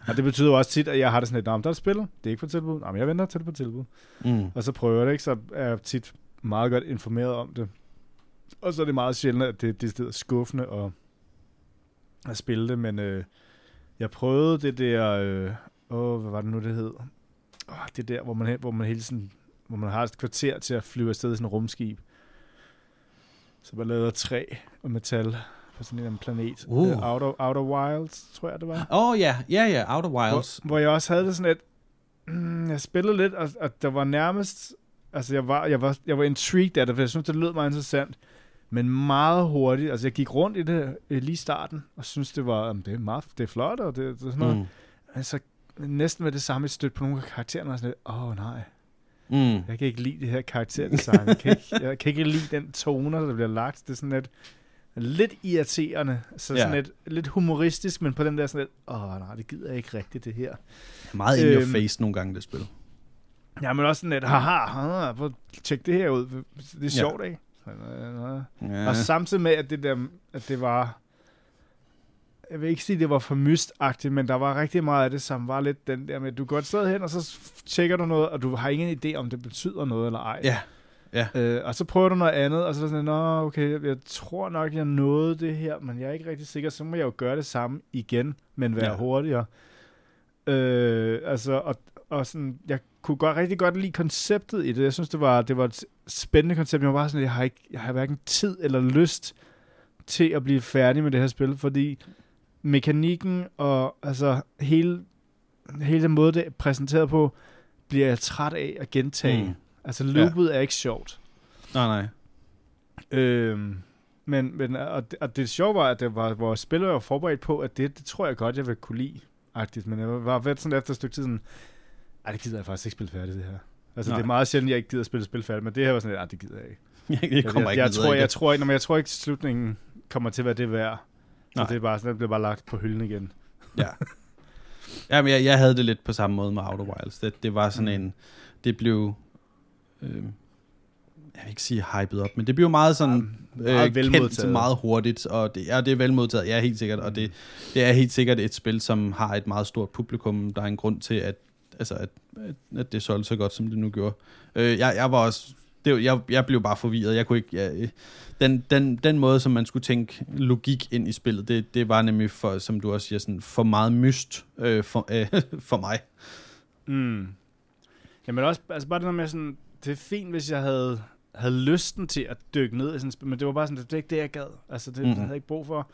Og det betyder jo også tit, at jeg har det sådan lidt, "Nå, men der er et spil, det er ikke på tilbud, Nå, men jeg venter til det på tilbud. Mm. Og så prøver jeg det, ikke? så er jeg tit meget godt informeret om det. Og så er det meget sjældent, at det, det er skuffende at, at spille det, men øh, jeg prøvede det der, øh, åh, hvad var det nu, det hed? Åh, det der, hvor man, hvor man hele tiden hvor man har et kvarter til at flyve afsted i sådan en rumskib. Så man lavede træ og metal på sådan en planet. Uh. Uh. Outer, Outer Wilds, tror jeg det var. Åh oh, ja, ja, ja, Outer Wilds. Hvor, hvor jeg også havde det sådan et... Mm, jeg spillede lidt, og, og der var nærmest... Altså, jeg var, jeg var, jeg var intrigued af det, for jeg synes, det lød meget interessant. Men meget hurtigt. Altså, jeg gik rundt i det øh, lige i starten, og synes det var... Jamen, det er meget det er flot, og det, det er sådan noget. Mm. Altså, næsten med det samme et stødt på nogle af karaktererne, og sådan lidt, åh oh, nej, Mm. jeg kan ikke lide det her karakterdesign. jeg, kan ikke, jeg kan ikke lide den toner, der bliver lagt. Det er sådan lidt, lidt irriterende. Så Ja. sådan lidt, lidt humoristisk, men på den der sådan lidt, åh nej, det gider jeg ikke rigtigt, det her. Meget in your Øhm, face nogle gange, det spil. Ja, men også sådan lidt, haha, haha prøv at tjekke det her ud. Det er Ja. sjovt, ikke? Så, øh, øh. Ja. Og samtidig med, at det, der, at det var... Jeg vil ikke sige, at det var for mystagtigt, men der var rigtig meget af det, som var lidt den der med, at du går et sted hen, og så tjekker du noget, og du har ingen idé, om det betyder noget eller ej. Ja, Øh, og så prøver du noget andet, og så er sådan, nå, okay, jeg, tror nok, jeg nåede det her, men jeg er ikke rigtig sikker, så må jeg jo gøre det samme igen, men være Ja. ja. hurtigere. Øh, altså, og, og sådan, jeg kunne godt, rigtig godt lide konceptet i det. Jeg synes, det var, det var et spændende koncept. Jeg var bare sådan, jeg har, ikke, jeg har hverken tid eller lyst til at blive færdig med det her spil, fordi mekanikken og altså hele, hele den måde, det er præsenteret på, bliver jeg træt af at gentage. Mm. Altså, loopet ja. er ikke sjovt. Nej, nej. Øhm, men, men og, det, og det sjove var, at det var, vores spiller var forberedt på, at det, det tror jeg godt, jeg vil kunne lide. Agtigt. Men jeg var ved sådan efter et stykke tid sådan, ej, det gider jeg faktisk ikke spille færdigt, det her. Altså, Nej. det er meget sjældent, jeg ikke gider at spille spil færdigt, men det her var sådan lidt, det gider jeg ikke. Jeg kommer jeg, ikke jeg, videre tror, jeg, det. tror ikke, når jeg tror ikke, slutningen kommer til at være det værd. Så Nej. det er bare sådan, det bliver bare lagt på hylden igen. Ja. ja, men jeg, jeg havde det lidt på samme måde med Outer Wilds. Det, det var sådan Mm. en... Det blev... Øh, jeg vil ikke sige hypet op, men det blev meget sådan meget øh, velmodtaget. kendt meget hurtigt, og det, ja, det er velmodtaget, ja, helt sikkert, og det, det er helt sikkert et spil, som har et meget stort publikum. Der er en grund til, at, altså, at, at, det solgte så godt, som det nu gjorde. Øh, jeg, jeg var også, det, jeg, jeg blev bare forvirret. Jeg kunne ikke, jeg, den, den, den måde, som man skulle tænke logik ind i spillet, det, det var nemlig, for, som du også siger, sådan, for meget myst øh, for, øh, for mig. Mm. Jamen også, altså bare det der med sådan, det er fint, hvis jeg havde, havde lysten til at dykke ned i sådan men det var bare sådan, det er ikke det, jeg gad. Altså, det. Mhm. det havde jeg ikke brug for.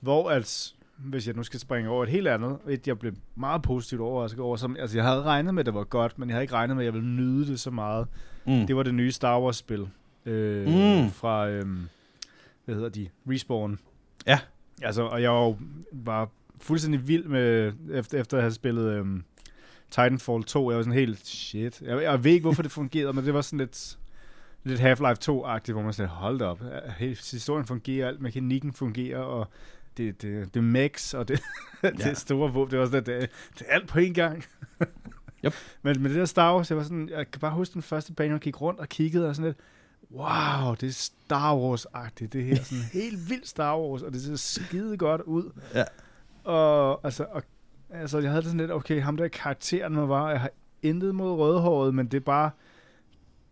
Hvor altså, hvis jeg nu skal springe over et helt andet, et jeg blev meget positivt overrasket over, som, altså jeg havde regnet med, at det var godt, men jeg havde ikke regnet med, at jeg ville nyde det så meget. Mm. Det var det nye Star Wars-spil øh, Mm. fra, øh, hvad hedder de, Respawn. Ja. Altså, og jeg var, var fuldstændig vild med, efter, efter at have spillet øh, Titanfall 2, jeg var sådan helt, shit. Jeg, jeg ved ikke, hvorfor det fungerede, men det var sådan lidt, lidt Half-Life 2-agtigt, hvor man sagde, hold op, hele historien fungerer, alt mekanikken fungerer, og det, det, det mechs, og det, ja. det store våben, det var sådan, det, det er alt på én gang. Yep. Men med det der Star Wars, jeg var sådan, jeg kan bare huske den første bane, jeg gik rundt og kiggede, og sådan lidt, wow, det er Star Wars-agtigt, det her, sådan helt vildt Star Wars, og det ser skide godt ud. Ja. Og altså, og, altså, jeg havde det sådan lidt, okay, ham der karakteren man var, jeg har intet mod rødhåret, men det er bare,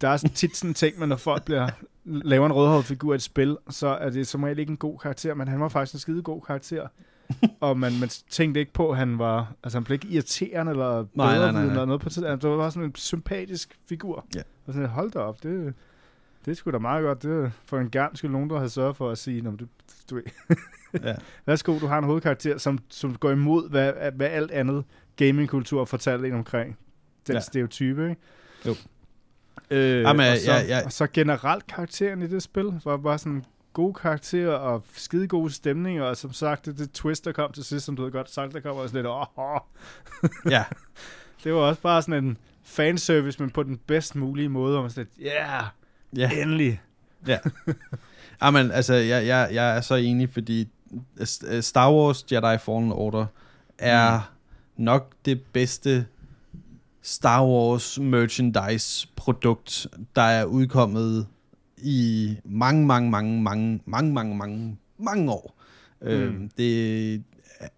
der er sådan tit sådan en ting, men når folk bliver, laver en rødhåret figur i et spil, så er det som regel ikke en god karakter, men han var faktisk en skide god karakter. og man, man tænkte ikke på, at han var, altså han blev ikke irriterende eller Nej, nej, nej, bedre nej. eller noget på tid. Altså, det var bare sådan en sympatisk figur. Ja. Og sådan, hold da op, det, det sgu da meget godt. Det for en gang skulle nogen, der havde sørget for at sige, "Nå, men du, du, Ja. Værsgo, du har en hovedkarakter, som, som går imod, hvad, hvad alt andet gamingkultur fortæller en omkring. Den Ja. ja. stereotype, ikke? Jo. Øh, Jamen, og, så, ja, ja. og så generelt karakteren i det spil var bare sådan gode karakterer og skide gode stemninger, og som sagt, det, det twist, der kom til sidst, som du havde godt sagt, der kom også lidt, åh, ja. Det var også bare sådan en fanservice, men på den bedst mulige måde, hvor man sådan lidt, yeah, ja. endelig. Jamen, altså, jeg, jeg, jeg er så enig, fordi øh, Star Wars Jedi Fallen Order er mm. nok det bedste Star Wars merchandise produkt, der er udkommet i mange, mange, mange, mange, mange, mange, mange, mange år. Mm. Øhm, det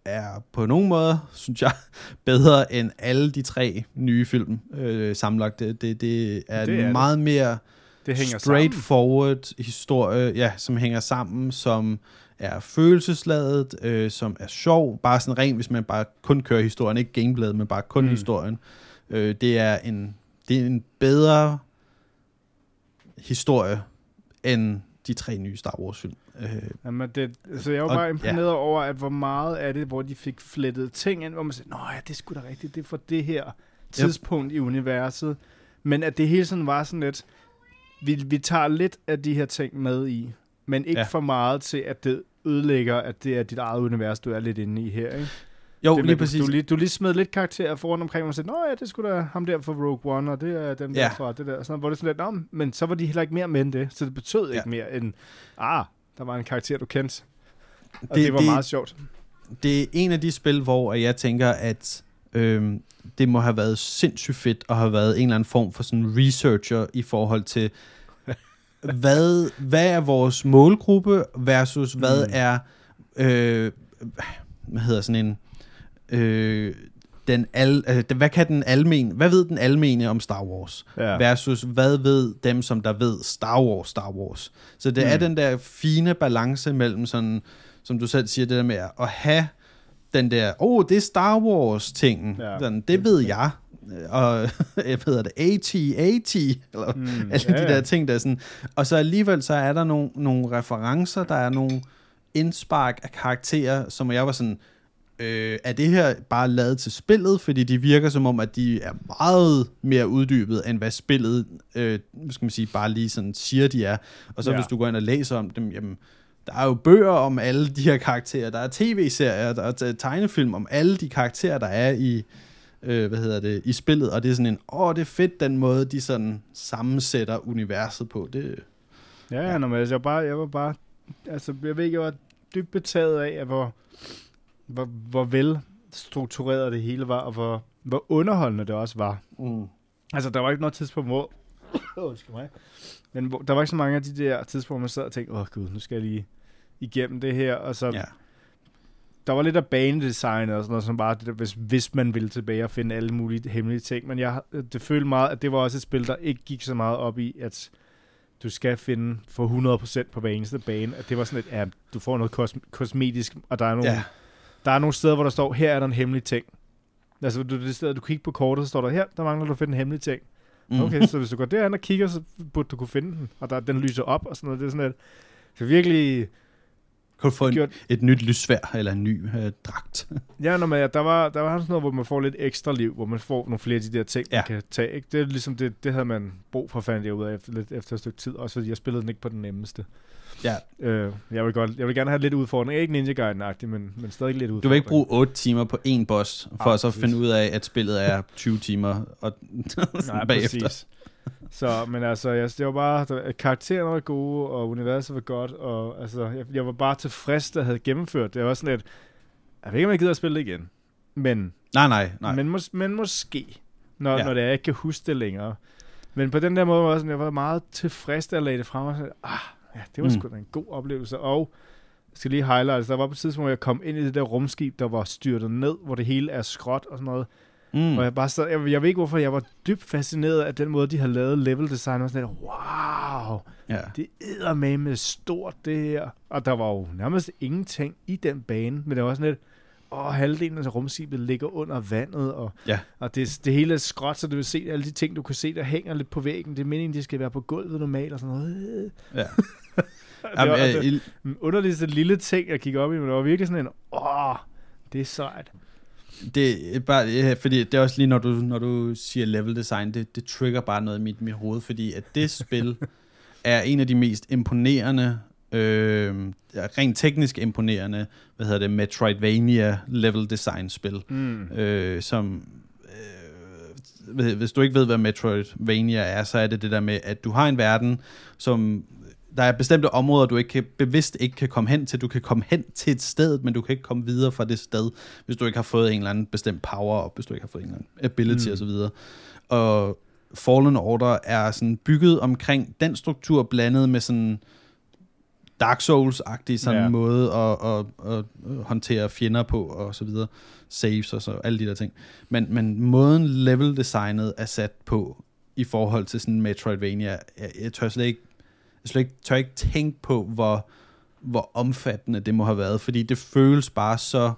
er på nogle måder, synes jeg, bedre end alle de tre nye film øh, sammenlagt. Det, det, det er Det en er det. meget mere Det hænger sammen. straightforward historie, ja, som hænger sammen, som er følelsesladet, øh, som er sjov, bare sådan rent, hvis man bare kun kører historien, ikke gameplayet, men bare kun Mm. historien. Øh, det er en det er en bedre historie end de tre nye Star Wars film. Øh, Jamen, det, altså jeg var Og- bare imponeret ja. over, at hvor meget af det, hvor de fik flettet ting ind, hvor man siger, nå ja, det er sgu da rigtigt, det er for det her tidspunkt yep. i universet. Men at det hele sådan var sådan lidt, vi, vi tager lidt af de her ting med i, men ikke Ja. for meget til, at det ødelægger, at det er dit eget univers, du er lidt inde i her, ikke? jo, det, lige præcis. Du, du, lige, du lige smed lidt karakterer foran omkring, og sagde, nå ja, det skulle da ham der fra Rogue One, og det er dem Ja. der fra det der. Sådan, hvor det sådan lidt, nå, men så var de heller ikke mere med end det, så det betød Ja. ikke mere end, ah, der var en karakter, du kendte. Og det, Det- det var det- meget sjovt. det er en af de spil, hvor jeg tænker, at øhm, det må have været sindssygt fedt at have været en eller anden form for sådan researcher i forhold til, hvad, hvad er vores målgruppe versus hvad Mm. er, øh, hvad hedder sådan en, øh, den al, altså, hvad kan den almen, hvad ved den almene om Star Wars? Ja. versus hvad ved dem, som der ved Star Wars, Star Wars. Så det mm. er den der fine balance mellem sådan, som du selv siger, det der med at have den der, oh, det er Star Wars-tingen. Ja. Sådan, det ved jeg. Og jeg ved det, AT-AT, eller Mm, alle ja, de der ja. ting, der er sådan. Og så alligevel, så er der nogle, nogle referencer, der er nogle indspark af karakterer, som jeg var sådan, øh, er det her bare lavet til spillet, fordi de virker som om, at de er meget mere uddybet, end hvad spillet, øh, skal man sige, bare lige sådan siger, de er. Og så ja. Ja. hvis du går ind og læser om dem, jamen, der er jo bøger om alle de her karakterer, der er tv-serier, der er tegnefilm om alle de karakterer, der er i, øh, hvad hedder det, i spillet, og det er sådan en, åh, det er fedt, den måde, de sådan sammensætter universet på. Det, Ja, Ja. ja. Men altså, jeg, var bare, jeg var bare, altså, jeg ved ikke, jeg var dybt betaget af, at hvor, hvor, hvor vel struktureret det hele var, og hvor, hvor underholdende det også var. mm. Altså, der var ikke noget tidspunkt, hvor... Undskyld mig. Men hvor, der var ikke så mange af de der tidspunkter, hvor man sad og tænkte, åh gud, nu skal jeg lige igennem det her. Og så, ja. der var lidt af banedesign og sådan noget, som bare, det der, hvis, hvis man ville tilbage og finde alle mulige hemmelige ting. Men jeg, det følte meget, at det var også et spil, der ikke gik så meget op i, at du skal finde for 100% på hver eneste bane. At det var sådan et, ja, du får noget kos- kosmetisk, og der er nogle, ja. der er nogle steder, hvor der står, her er der en hemmelig ting. Altså, du, det sted, du kigger på kortet, så står der, her, der mangler du at finde en hemmelig ting. Mm. Okay, så hvis du går derhen og kigger, så burde du kunne finde den. Og der, den lyser op og sådan noget. Det er sådan at, så virkelig du få en, gjort... et nyt lysvær, eller en ny øh, dragt? Ja, når man, der var, der var sådan noget, hvor man får lidt ekstra liv, hvor man får nogle flere af de der ting, ja. Ja. man kan tage. Ikke? Det er ligesom det, det havde man brug for, fandt jeg ud af efter, lidt, efter et stykke tid. Også fordi jeg spillede den ikke på den nemmeste. Ja. Øh, jeg, vil godt, jeg vil gerne have lidt udfordring. Ikke Ninja Gaiden-agtig, men, men stadig lidt udfordring. Du vil ikke bruge 8 timer på én boss, for Ah, at så præcis. finde ud af, at spillet er 20 timer og Nej, bagefter. præcis. Så, men altså, jeg, det var bare, der, karaktererne var gode, og universet var godt, og altså, jeg, jeg var bare tilfreds, der havde gennemført det. Jeg var sådan lidt, jeg ved ikke, om jeg gider at spille det igen. Men, Nej, nej, nej. men, mås, men måske, når, Ja. når det er, jeg ikke kan huske det længere. Men på den der måde var jeg, sådan, jeg var meget tilfreds, da jeg lagde det frem, og sådan, ah, ja, det var Mm. sgu da en god oplevelse. Og jeg skal lige highlight, der var på et tidspunkt, hvor jeg kom ind i det der rumskib, der var styrtet ned, hvor det hele er skråt og sådan noget. Mm. Og jeg bare sad, jeg, jeg ved ikke hvorfor, jeg var dybt fascineret af den måde, de har lavet level design. Og sådan lidt, wow, Ja. det er med med stort det her. Og der var jo nærmest ingenting i den bane, men det var sådan lidt, åh, halvdelen af rumskibet ligger under vandet, og, Ja. og det, det hele er skråt, så du vil se alle de ting, du kan se, der hænger lidt på væggen. Det er meningen, de skal være på gulvet normalt og sådan noget. Ja. det var, Jamen, det, øh, i- den underligste lille ting, jeg kiggede op i, men det var virkelig sådan en, åh, det er sejt. Det er bare, ja, fordi det er også lige, når du, når du siger level design, det, det trigger bare noget i mit, mit hoved, fordi at det spil er en af de mest imponerende, øh, rent teknisk imponerende, hvad hedder det, Metroidvania level design spil, Mm. øh, som øh, hvis du ikke ved, hvad Metroidvania er, så er det det der med, at du har en verden, som der er bestemte områder, du ikke kan, bevidst ikke kan komme hen til. Du kan komme hen til et sted, men du kan ikke komme videre fra det sted, hvis du ikke har fået en eller anden bestemt power op, hvis du ikke har fået en eller anden ability Mm. osv. Og Fallen Order er sådan bygget omkring den struktur, blandet med sådan Dark Souls-agtig sådan ja. måde at, at, at, at håndtere fjender på, og så videre. Saves og så alle de der ting. Men, men måden level-designet er sat på, i forhold til sådan Metroidvania, jeg, jeg tør slet ikke, jeg slet ikke, tør ikke tænke på, hvor, hvor omfattende det må have været, fordi det føles bare så,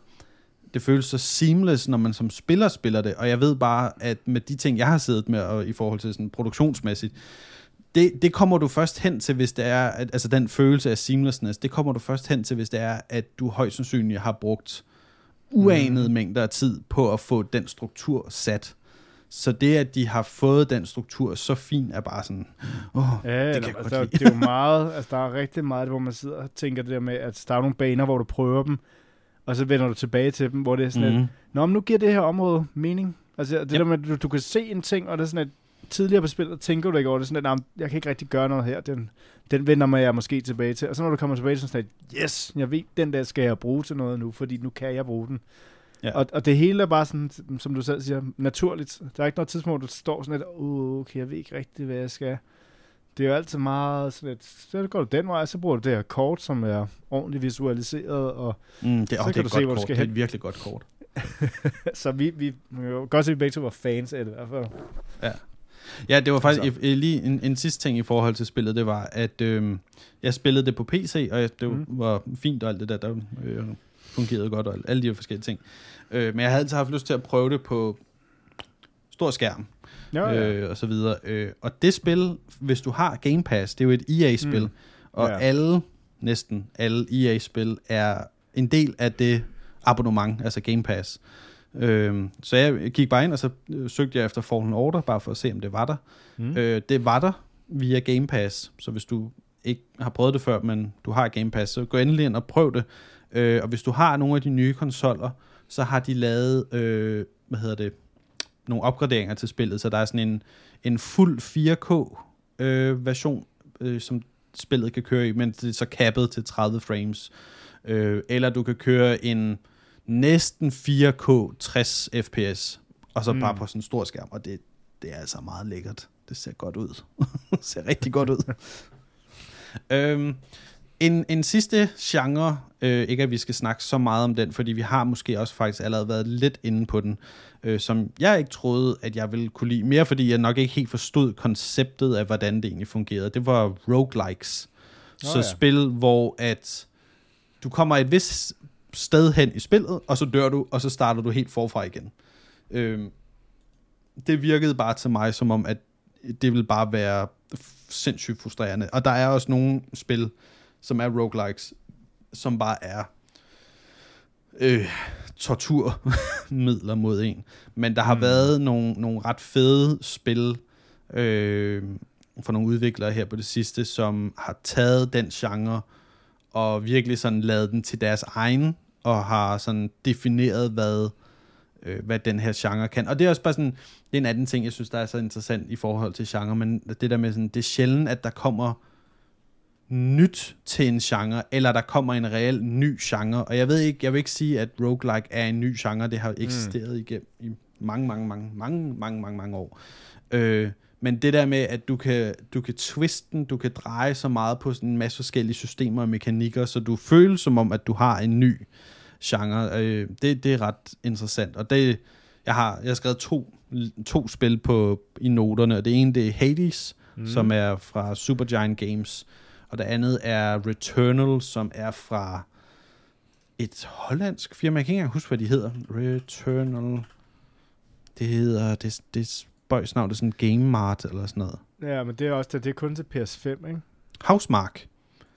det føles så seamless, når man som spiller spiller det, og jeg ved bare, at med de ting, jeg har siddet med, og i forhold til sådan produktionsmæssigt, det, det kommer du først hen til, hvis det er, at, altså den følelse af seamlessness, det kommer du først hen til, hvis det er, at du højst sandsynligt har brugt uanede mm. mængder af tid på at få den struktur sat. Så det, at de har fået den struktur så fint, er bare sådan, åh, oh, Ja, det kan jeg altså, det er jo meget, altså der er rigtig meget, hvor man sidder og tænker det der med, at der er nogle baner, hvor du prøver dem, og så vender du tilbage til dem, hvor det er sådan mm. et, Nå, men nu giver det her område mening. Altså det Yep. der med, at du, du kan se en ting, og det er sådan et, tidligere på spillet tænker du ikke over det, sådan at, "Nå, men jeg kan ikke rigtig gøre noget her, den, den vender mig jeg måske tilbage til. Og så når du kommer tilbage til sådan et, yes, jeg ved, den der skal jeg bruge til noget nu, fordi nu kan jeg bruge den. Ja. Og, og det hele er bare sådan, som du selv siger, naturligt. Der er ikke noget tidspunkt, hvor du står sådan lidt, okay, jeg ved ikke rigtigt, hvad jeg skal. Det er jo altid meget sådan lidt, så går du den vej, så bruger du det her kort, som er ordentligt visualiseret, og Mm, det, Så oh, det kan er du se, hvor du kort. skal Det er hen. et virkelig godt kort. så vi, vi, jo godt se, at vi begge to var fans af det i hvert fald. Ja, det var faktisk Altså. lige en, en sidste ting i forhold til spillet, det var, at øh, jeg spillede det på PC, og jeg, det mm. var fint og alt det der, der øh, fungerede godt, og alle de her forskellige ting. Øh, men jeg havde altid haft lyst til at prøve det på stor skærm, Ja, ja. øh, og så videre. Øh, og det spil, hvis du har Game Pass, det er jo et EA-spil, Mm. og Ja. alle, næsten alle EA-spil er en del af det abonnement, altså Game Pass. Øh, så jeg gik bare ind, og så øh, søgte jeg efter Fallen Order, bare for at se, om det var der. Mm. Øh, det var der via Game Pass, så hvis du ikke har prøvet det før, men du har Game Pass, så gå endelig ind og prøv det. Øh, og hvis du har nogle af de nye konsoller, så har de lavet, øh, hvad hedder det, nogle opgraderinger til spillet, så der er sådan en, en fuld 4K øh, version, øh, som spillet kan køre i, men det er så kappet til 30 frames. Øh, eller du kan køre en næsten 4K 60 fps, og så Mm. bare på sådan en stor skærm, og det, det er altså meget lækkert. Det ser godt ud. det ser rigtig godt ud. øhm, en, en sidste genre, øh, ikke at vi skal snakke så meget om den, fordi vi har måske også faktisk allerede været lidt inde på den, øh, som jeg ikke troede, at jeg ville kunne lide. Mere fordi jeg nok ikke helt forstod konceptet af, hvordan det egentlig fungerede. Det var roguelikes. Nå så ja. spil, hvor at du kommer et vist sted hen i spillet, og så dør du, og så starter du helt forfra igen. Øhm, det virkede bare til mig som om, at det ville bare være sindssygt frustrerende. Og der er også nogle spil, som er roguelikes, som bare er øh, torturmidler mod en. Men der har Mm. været nogle, nogle ret fede spil øh, for nogle udviklere her på det sidste, som har taget den genre og virkelig sådan lavet den til deres egen, og har sådan defineret, hvad, øh, hvad den her genre kan. Og det er også bare sådan, det er en anden ting, jeg synes, der er så interessant i forhold til genre, men det der med sådan, det er sjældent, at der kommer nyt til en genre, eller der kommer en reel ny genre. Og jeg ved ikke, jeg vil ikke sige, at roguelike er en ny genre, det har eksisteret mm. igennem i mange, mange, mange, mange, mange, mange, mange år. Øh, men det der med, at du kan, du kan twiste den, du kan dreje så meget på sådan en masse forskellige systemer og mekanikker, så du føler som om, at du har en ny genre. Øh, det, det er ret interessant. Og det, jeg har, jeg har skrevet to, to spil på, i noterne, og det ene det er Hades, mm. som er fra Supergiant Games, og det andet er Returnal, som er fra et hollandsk firma. Jeg kan ikke engang huske, hvad de hedder. Returnal. Det hedder, det, det spøjs navn, det er sådan Game Mart eller sådan noget. Ja, men det er også det, det er kun til PS5, ikke? Housemark.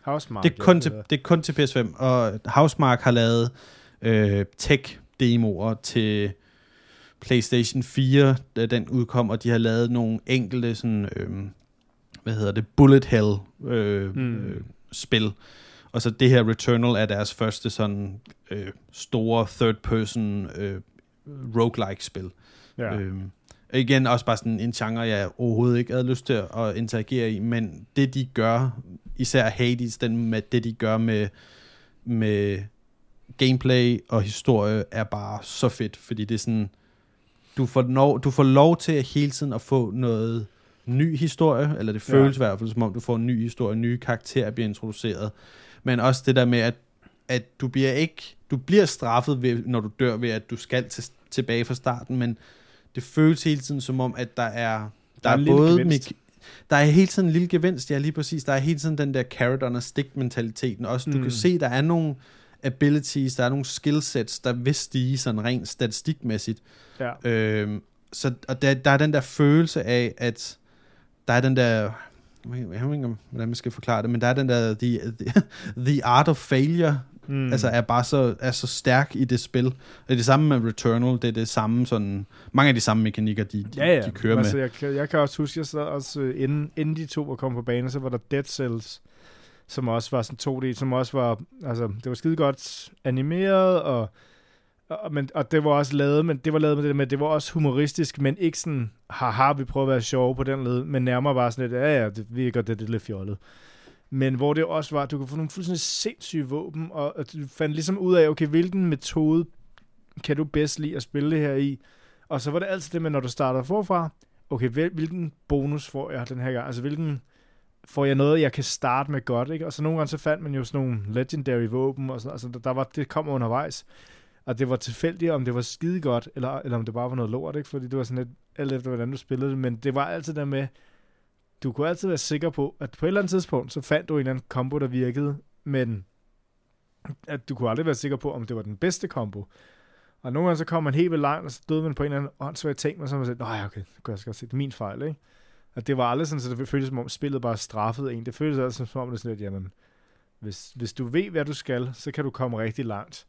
Housemark. Det er, kun til, det er kun til PS5, og Housemark har lavet øh, tech-demoer til PlayStation 4, da den udkom, og de har lavet nogle enkelte sådan, øh, hvad hedder det, bullet hell øh, Mm. øh, spil. Og så det her Returnal er deres første sådan øh, store third-person øh, roguelike spil. Ja. Øhm, igen også bare sådan en genre, jeg overhovedet ikke havde lyst til at interagere i, men det de gør, især Hades, den med det de gør med, med gameplay og historie, er bare så fedt, fordi det er sådan, du får, lov, du får lov til at hele tiden at få noget ny historie, eller det Ja. føles i hvert fald som om, du får en ny historie, nye karakterer bliver introduceret, men også det der med, at, at du bliver ikke, du bliver straffet, ved, når du dør, ved at du skal til, tilbage fra starten, men det føles hele tiden som om, at der er, der, Der er er, en både gevinst. der er hele tiden en lille gevinst, ja lige præcis. Der er hele tiden den der carrot on a stick mentaliteten. Også du Mm. kan se, der er nogle abilities, der er nogle skillsets, der vil stige sådan rent statistikmæssigt. ja. Øhm, så, og der, der er den der følelse af, at der er den der, jeg ved ikke, hvordan man skal forklare det, men der er den der, the, the, the art of failure, mm. altså er bare så, er så stærk i det spil. Det er det samme med Returnal, det er det samme sådan, mange af de samme mekanikker, de, de, ja, ja. de kører altså, med. Jeg, kan, jeg kan også huske, jeg sad også, øh, inden, inden de to var kommet på banen, så var der Dead Cells, som også var sådan 2D, som også var, altså, det var skide godt animeret, og og, men, og det var også lavet, men det var lavet med det med, det var også humoristisk, men ikke sådan, haha, vi prøver at være sjove på den led, men nærmere bare sådan lidt, ja ja, det, vi godt, det, det er lidt fjollet. Men hvor det også var, du kunne få nogle fuldstændig sindssyge våben, og, og du fandt ligesom ud af, okay, hvilken metode kan du bedst lide at spille det her i? Og så var det altid det med, når du starter forfra, okay, hvilken bonus får jeg den her gang? Altså, hvilken får jeg noget, jeg kan starte med godt, ikke? Og så nogle gange så fandt man jo sådan nogle legendary våben, og sådan, altså, der var, det kom undervejs. Og det var tilfældigt, om det var skide godt, eller, eller om det bare var noget lort, ikke? Fordi det var sådan lidt, alt efter hvordan du spillede det, men det var altid der med, du kunne altid være sikker på, at på et eller andet tidspunkt, så fandt du en eller anden kombo, der virkede, men at du kunne aldrig være sikker på, om det var den bedste kombo. Og nogle gange så kom man helt ved langt, og så døde man på en eller anden åndssvær ting, og så man sagde, nej, okay, det kunne jeg godt se, det er min fejl, ikke? Og det var aldrig sådan, så det føltes som om spillet bare straffede en. Det føltes altså som om det sådan lidt, jamen, hvis, hvis du ved, hvad du skal, så kan du komme rigtig langt.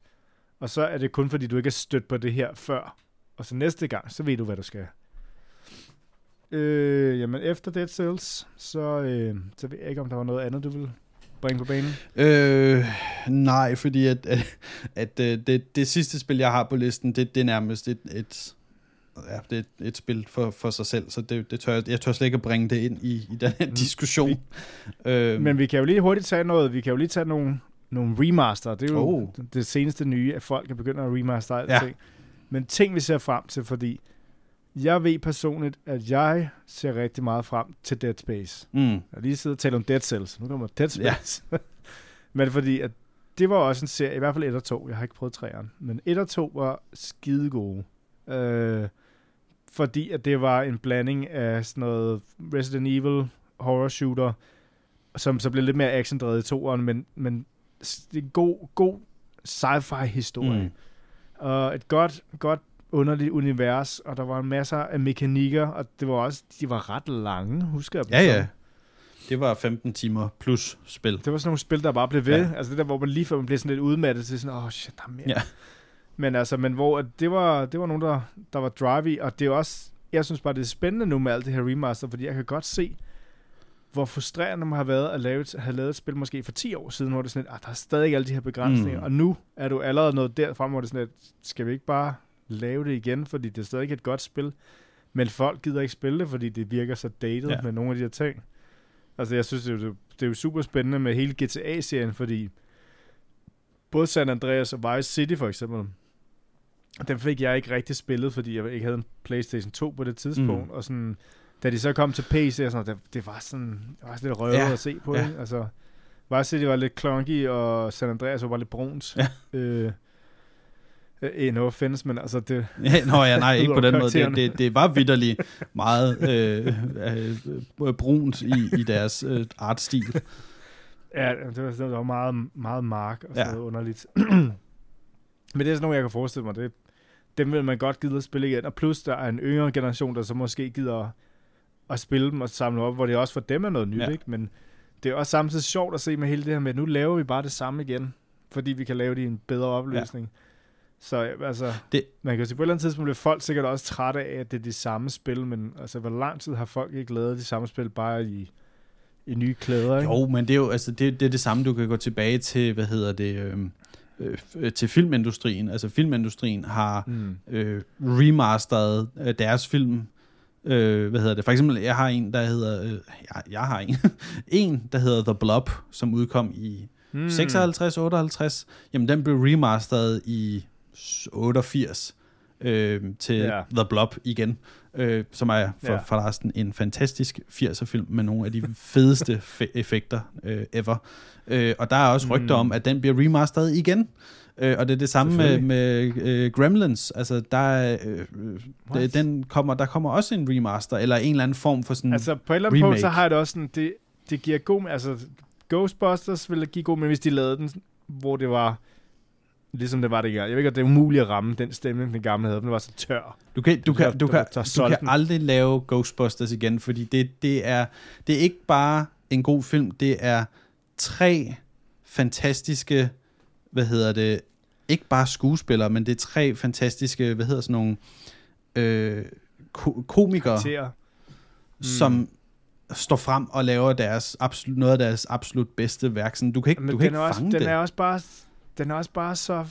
Og så er det kun, fordi du ikke er stødt på det her før. Og så næste gang, så ved du, hvad du skal. Øh, jamen, efter Dead Cells, så, øh, så ved jeg ikke, om der var noget andet, du vil bringe på banen? Øh, nej, fordi at, at, at, at det, det sidste spil, jeg har på listen, det, det er nærmest et, et, ja, det er et spil for, for sig selv, så det, det tør, jeg, jeg tør slet ikke at bringe det ind i, i den her mm. diskussion. Vi, øh, men vi kan jo lige hurtigt tage noget, vi kan jo lige tage nogle, nogle remaster. Det er jo oh. det seneste nye, at folk er begyndt at remaster alt ja. ting. Men ting, vi ser frem til, fordi jeg ved personligt, at jeg ser rigtig meget frem til Dead Space. Mm. Jeg lige siddet og talt om Dead Cells. Nu kommer Dead Space. Ja. men fordi, at det var også en serie, i hvert fald 1 og 2. Jeg har ikke prøvet 3'eren. Men 1 og 2 var skide gode. Øh, fordi at det var en blanding af sådan noget Resident Evil horror shooter, som så blev lidt mere actiondrevet i toeren, men, men en god, god sci-fi historie. Mm. Og et godt, godt underligt univers, og der var masser af mekanikker, og det var også, de var ret lange, husker jeg. Ja, ja. Det var 15 timer plus spil. Det var sådan nogle spil, der bare blev ved. Ja. Altså det der, hvor man lige før man blev sådan lidt udmattet til sådan, åh oh, shit, der er mere. Ja. Men altså, men hvor det var, det var nogen, der, der var drive i, og det er også, jeg synes bare, det er spændende nu med alt det her remaster, fordi jeg kan godt se, hvor frustrerende man har været at lave, at have lavet et spil måske for 10 år siden, hvor det er sådan lidt, ah, der er stadig alle de her begrænsninger, mm. og nu er du allerede noget derfra, hvor det er sådan lidt, skal vi ikke bare lave det igen, fordi det er stadig et godt spil, men folk gider ikke spille det, fordi det virker så dated ja. med nogle af de her ting. Altså jeg synes, det er, jo, det er jo super spændende med hele GTA-serien, fordi både San Andreas og Vice City for eksempel, den fik jeg ikke rigtig spillet, fordi jeg ikke havde en Playstation 2 på det tidspunkt, mm. og sådan, da de så kom til PC, og sådan, det, det var sådan, det var sådan lidt røvet ja. at se på, ja. Ikke? altså, Vice City var lidt clunky, og San Andreas var lidt bruns. Ja. Øh, Eh, no offense, men altså det... Ja, nå ja, nej, ikke på den måde. Det, det, det var vidderligt meget øh, øh, brunt i, i deres øh, artstil. Ja, det var, det var meget, meget mark og sådan ja. noget underligt. men det er sådan noget, jeg kan forestille mig. Det, dem vil man godt gide at spille igen. Og plus, der er en yngre generation, der så måske gider at spille dem og samle op, hvor det også for dem er noget nyt, ja. ikke? Men det er også samtidig sjovt at se med hele det her med, at nu laver vi bare det samme igen, fordi vi kan lave det i en bedre opløsning. Ja. Så altså, det, man kan sige, på et eller andet tidspunkt bliver folk sikkert også trætte af, at det er de samme spil, men altså, hvor lang tid har folk ikke lavet de samme spil, bare i, i nye klæder, ikke? Jo, men det er jo altså, det, det er det samme, du kan gå tilbage til, hvad hedder det, øhm, øh, til filmindustrien. Altså, filmindustrien har mm. øh, remasteret øh, deres film, Øh, hvad hedder det? For eksempel, jeg har en, der hedder... Øh, jeg, jeg har en. en, der hedder The Blob, som udkom i mm. 56-58. Jamen, den blev remasteret i 88 øh, til yeah. The Blob igen, øh, som er for, yeah. forresten en fantastisk 80'er-film med nogle af de fedeste effekter øh, ever. Øh, og der er også rygter mm. om, at den bliver remasteret igen. Øh, og det er det samme med, med øh, Gremlins. Altså, der, øh, det, den kommer, der kommer også en remaster, eller en eller anden form for sådan Altså, på et eller andet punkt, så har jeg det også sådan, det, det giver god... Altså, Ghostbusters ville give god, men hvis de lavede den, hvor det var ligesom det var det Jeg ved ikke, at det er umuligt at ramme den stemning, den gamle havde, den var så tør. Du kan, du kan, du kan, du kan aldrig lave Ghostbusters igen, fordi det, det, er, det er ikke bare en god film, det er tre fantastiske, hvad hedder det, ikke bare skuespillere, men det er tre fantastiske, hvad hedder sådan nogle, øh, ko- komikere, mm. som står frem og laver deres absolut, noget af deres absolut bedste værk. Sådan, du kan ikke, Men du kan den, ikke er også, fange den det. er også bare, den er også bare så,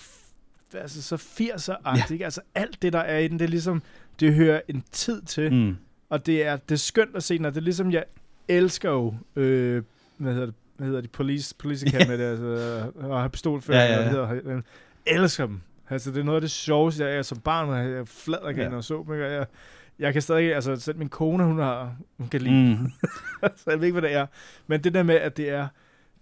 altså så 80'er-agtig. Ja. Altså alt det, der er i den, det er ligesom, det hører en tid til. Mm. Og det er, det er skønt at se og det er ligesom, jeg elsker jo, øh, hvad hedder det, hvad hedder de, Police, Police Academy, ja. altså, og har pistolfører, Ja, ja, ja. hedder, jeg elsker dem. Altså, det er noget af det sjoveste, jeg er som barn, jeg flad og Ja. og så? Og jeg, jeg kan stadig, altså selv min kone, hun har, hun kan lide Mm. så jeg ved ikke, hvad det er. Men det der med, at det er,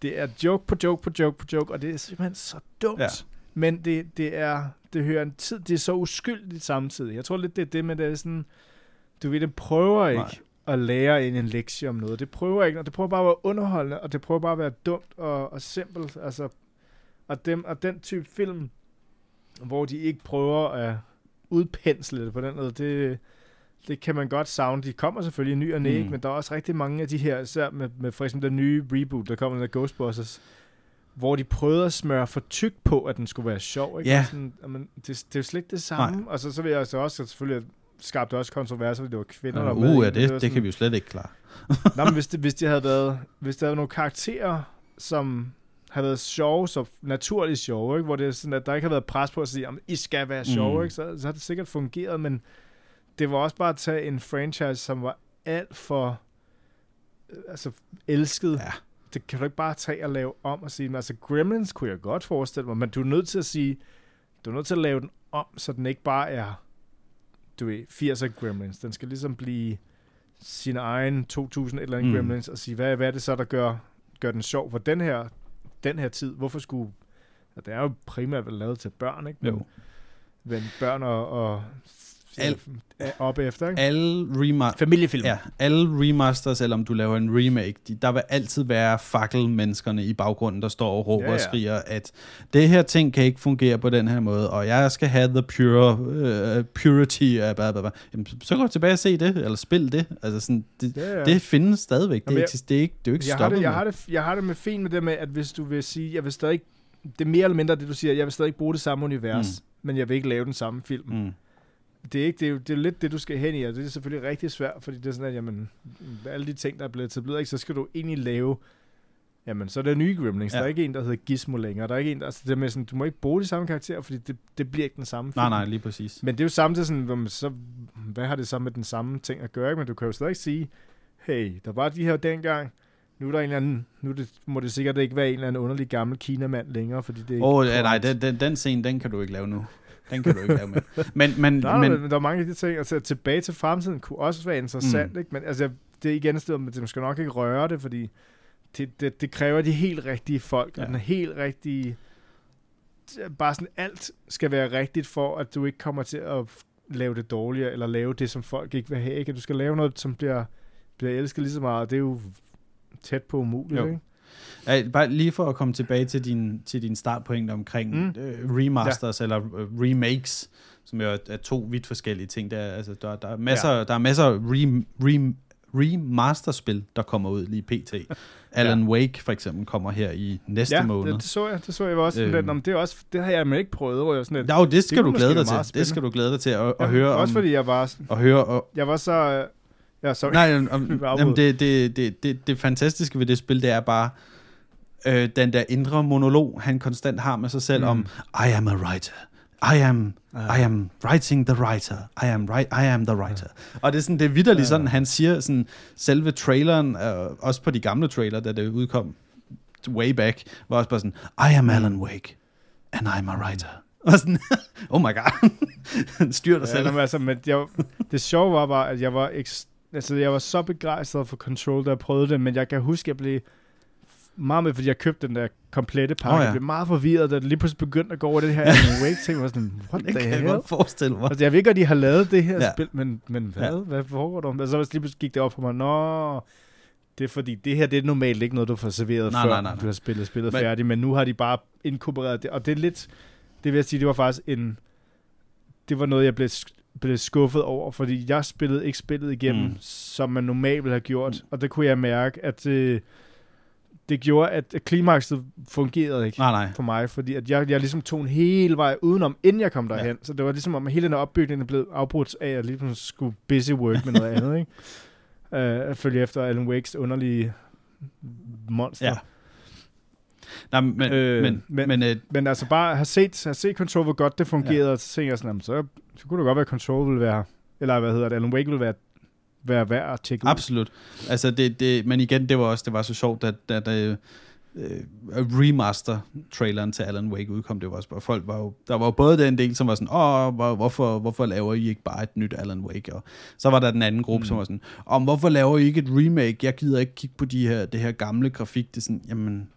det er joke på joke på joke på joke, og det er simpelthen så dumt. Ja. Men det, det er, det hører en tid, det er så uskyldigt samtidig. Jeg tror lidt, det er det med, det er sådan, du ved, det prøver ikke Nej. At lære en en lektie om noget. Det prøver ikke, og det prøver bare at være underholdende, og det prøver bare at være dumt og, og simpelt. Altså, og, dem, og den type film, hvor de ikke prøver at udpensle det på den måde, det, det kan man godt savne. De kommer selvfølgelig i ny og næ, Mm. men der er også rigtig mange af de her, især med, med for eksempel den nye reboot, der kommer med Ghostbusters, hvor de prøvede at smøre for tyk på, at den skulle være sjov. Ikke? Og Sådan, jamen, det, det er jo slet ikke det samme. Nej. Og så, så vil jeg så også, selvfølgelig skabte også kontroverser, fordi det var kvinder, der var med. Uh, ja, den. det, var det kan vi jo slet ikke klare. Nå, men hvis, det, hvis de havde været, hvis der havde været nogle karakterer, som havde været sjove, så naturligt sjove, ikke? hvor det er sådan, at der ikke har været pres på at sige, at I skal være sjove, mm. ikke? Så, så har det sikkert fungeret, men det var også bare at tage en franchise, som var alt for øh, altså, elsket. Ja. Det kan du ikke bare tage og lave om og sige, men altså Gremlins kunne jeg godt forestille mig, men du er nødt til at sige, du er nødt til at lave den om, så den ikke bare er, du ved, 80'er Gremlins. Den skal ligesom blive sin egen 2000 eller andet Mm. Gremlins og sige, hvad, hvad er det så, der gør, gør den sjov for den her, den her tid? Hvorfor skulle... Ja, det er jo primært vel lavet til børn, ikke? Men, Jo. men børn og, og Al- er op efter, ikke? Alle remasters, Familiefilm. ja, alle remasters, eller om du laver en remake, de, der vil altid være fakkelmenneskerne i baggrunden, der står og råber Ja, ja, og skriger, at det her ting kan ikke fungere på den her måde, og jeg skal have the pure uh, purity af bla, bla, bla. Jamen, så- så gå tilbage og se det, eller spil det. Altså sådan, det, Ja, ja. det findes stadigvæk. Jamen, Det, jeg- eksisterer ikke, det er jo ikke jeg har, stoppet det, jeg, med. har det, jeg har det med fint med det med, at hvis du vil sige, jeg vil stadig, det er mere eller mindre det, du siger, jeg vil stadig bruge det samme univers, mm. men jeg vil ikke lave den samme film. Mm. Det, er ikke, det, er jo, det er lidt det, du skal hen i, og det er selvfølgelig rigtig svært, fordi det er sådan, at jamen, alle de ting, der er blevet etableret, ikke, så skal du egentlig lave, jamen, så er der nye Gremlings. Ja. Der er ikke en, der hedder Gizmo længere. Der er ikke en, der, altså, det er med sådan, du må ikke bruge de samme karakterer, fordi det, det bliver ikke den samme film. Nej, nej, lige præcis. Men det er jo samtidig sådan, så, hvad har det så med den samme ting at gøre? Ikke? Men du kan jo stadig sige, hey, der var de her dengang, nu er der en eller anden, nu det, må det sikkert ikke være en eller anden underlig gammel kinamand længere, fordi det er Åh, oh, nej, den, den, den scene, den kan du ikke lave nu. Den kan du ikke lave med. Men, men, Nej, men, men, der er mange af de ting, altså tilbage til fremtiden kunne også være interessant, mm. ikke? Men altså, det er igen et sted, du skal nok ikke røre det, fordi det, det, det kræver de helt rigtige folk, ja. Og den helt rigtige, bare sådan alt skal være rigtigt for, at du ikke kommer til at lave det dårligere, eller lave det, som folk ikke vil have, ikke? Du skal lave noget, som bliver, bliver elsket lige så meget, det er jo tæt på umuligt, Jo. ikke? Ja, bare lige for at komme tilbage til din, til din startpoint omkring Mm. øh, remasters ja. eller øh, remakes, som jo er, er to vidt forskellige ting. Der, er, altså, der, der, er masser, ja. der er masser af re, re, remasterspil, der kommer ud lige pt. Alan ja. Wake for eksempel kommer her i næste Ja, måned. det, det, så jeg, det så jeg også. Øhm. Den, det, er også, det har jeg ikke prøvet, hvor jeg sådan lidt, Jo, det skal kunne du glæde dig til. Det skal du glæde dig til at, at Ja, høre Også om. fordi jeg var, At høre, og, jeg var så... Ja, sorry. Nej, om, jamen, det, det, det, det, det fantastiske ved det spil, det er bare øh, den der indre monolog, han konstant har med sig selv mm. om, I am a writer. I am, I am writing the writer. I am, right, I am the writer. Og det er sådan, det er vidderligt Ja. sådan, han siger sådan, selve traileren, øh, også på de gamle trailer, da det udkom way back, var også bare sådan, I am Alan Wake, and I'm a writer. Og sådan, oh my god, styrer dig Ja, selv. jamen, altså, men jeg, det sjove var bare, at jeg var, eks, altså, jeg var så begejstret for Control, da jeg prøvede det, men jeg kan huske, at jeg blev meget med, fordi jeg købte den der komplette pakke. Oh, ja. Jeg blev meget forvirret, da det lige pludselig begyndte at gå over det her Alan Wake ting. Jeg var sådan, what Det the kan jeg hell? godt forestille mig. Altså, jeg ved godt, at de har lavet det her Ja. spil, men, men hvad? Ja. Hvad foregår der? Og så lige pludselig gik det op for mig, nå, det er fordi, det her det er normalt ikke noget, du får serveret Nej, før, nej, nej, nej. du har spillet spillet men, færdigt, men nu har de bare inkorporeret det, og det er lidt, det vil jeg sige, det var faktisk en... Det var noget, jeg blev, blev skuffet over, fordi jeg spillede ikke spillet igennem, Mm. mm. som man normalt ville have gjort. Og det kunne jeg mærke, at det, det gjorde, at klimakset fungerede ikke Nej, nej. for mig, fordi at jeg, jeg ligesom tog en hel vej udenom, inden jeg kom derhen. Ja. Så det var ligesom om, at hele den opbygning blevet afbrudt af, at jeg ligesom skulle busy work med noget andet, ikke? Uh, at følge efter Alan Wakes underlige monster. Ja. Nej, men, øh, Øh, men, men, men- øh, Men altså bare have set, have set Control, hvor godt det fungerede, ja. og så tænker jeg sådan, jamen, så, så kunne det godt være, at Control ville være, eller hvad hedder det, Alan Wake ville være, være værd at tjekke ud. Absolut. Altså det, det, men igen, det var også det var så sjovt, at, at, at øh, remaster-traileren til Alan Wake udkom. Det var også bare, folk var jo, der var jo både den del, som var sådan, åh, hvor, hvorfor, hvorfor laver I ikke bare et nyt Alan Wake? Og så var der den anden gruppe, mm. som var sådan, om hvorfor laver I ikke et remake? Jeg gider ikke kigge på de her, det her gamle grafik. Det er sådan, jamen,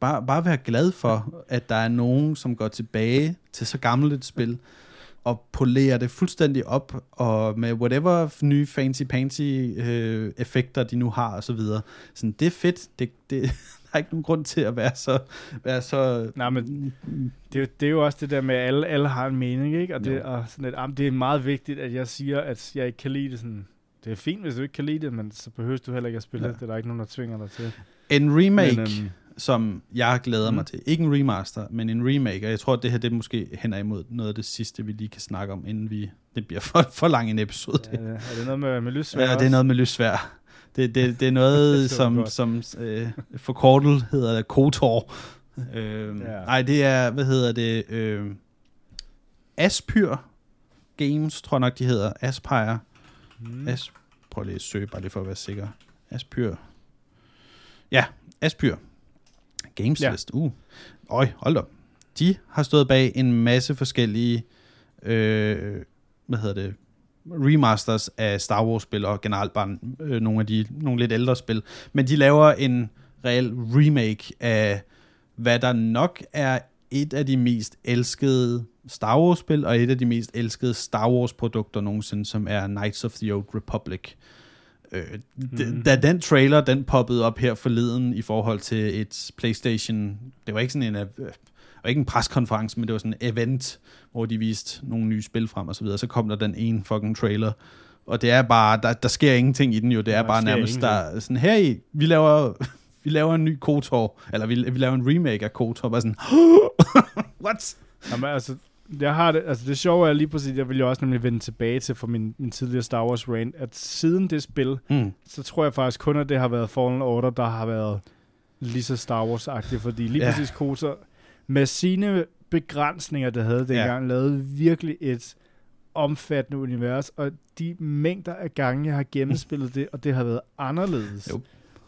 bare, bare være glad for, at der er nogen, som går tilbage til så gammelt et spil, og polerer det fuldstændig op, og med whatever nye fancy-pansy øh, effekter, de nu har, og så videre. Sådan, det er fedt. Det, det, der er ikke nogen grund til at være så... Være så Nej, men det, er jo- det er jo også det der med, at alle, alle har en mening, ikke? Og, det, Jo. og sådan et, jamen, det er meget vigtigt, at jeg siger, at jeg ikke kan lide det. Sådan, det er fint, hvis du ikke kan lide det, men så behøver du heller ikke at spille Ja. det. Det er der ikke nogen, der tvinger dig til. en remake, men, øhm, som jeg glæder Mm. mig til. Ikke en remaster, men en remake. Og jeg tror, at det her det måske hænder imod noget af det sidste, vi lige kan snakke om, inden vi... Det bliver for, for lang en episode. er, det, er det noget med, med lyssvær Ja, det er noget med lysvær. Det, det, det er noget, så som, godt. som øh, forkortet hedder det KOTOR. Øh, Ja. Nej, det er, hvad hedder det? Øh, Aspyr Games, tror jeg nok, de hedder. Aspire. Mm. As, prøv lige at søge, bare lige for at være sikker. Aspyr. Ja, Aspyr. Games Ja. Uh. Øj, hold da. De har stået bag en masse forskellige, øh, hvad hedder det, remasters af Star Wars-spil, og generelt bare øh, nogle af de nogle lidt ældre spil. Men de laver en reel remake af, hvad der nok er et af de mest elskede Star Wars-spil, og et af de mest elskede Star Wars-produkter nogensinde, som er Knights of the Old Republic. Øh, mm. Da den trailer, den poppede op her forleden i forhold til et PlayStation, det var ikke sådan en, øh, var ikke en preskonference, men det var sådan en event, hvor de viste nogle nye spil frem og så videre. Så kom der den ene fucking trailer, og det er bare, der, der sker ingenting i den jo, det er Der bare nærmest, der, sådan her i, vi laver, vi laver en ny KOTOR, eller vi, vi laver en remake af KOTOR, bare sådan, what? Jamen, altså, jeg har det, altså det sjove er lige præcis, jeg vil jo også nemlig vende tilbage til for min, min tidligere Star Wars rant, at siden det spil, Mm. så tror jeg faktisk kun, at det har været Fallen Order, der har været lige så Star Wars-agtigt, fordi lige Ja. præcis Kotor, med sine begrænsninger, det havde dengang, ja. lavede virkelig et omfattende univers, og de mængder af gange, jeg har gennemspillet det, og det har været anderledes. Jo.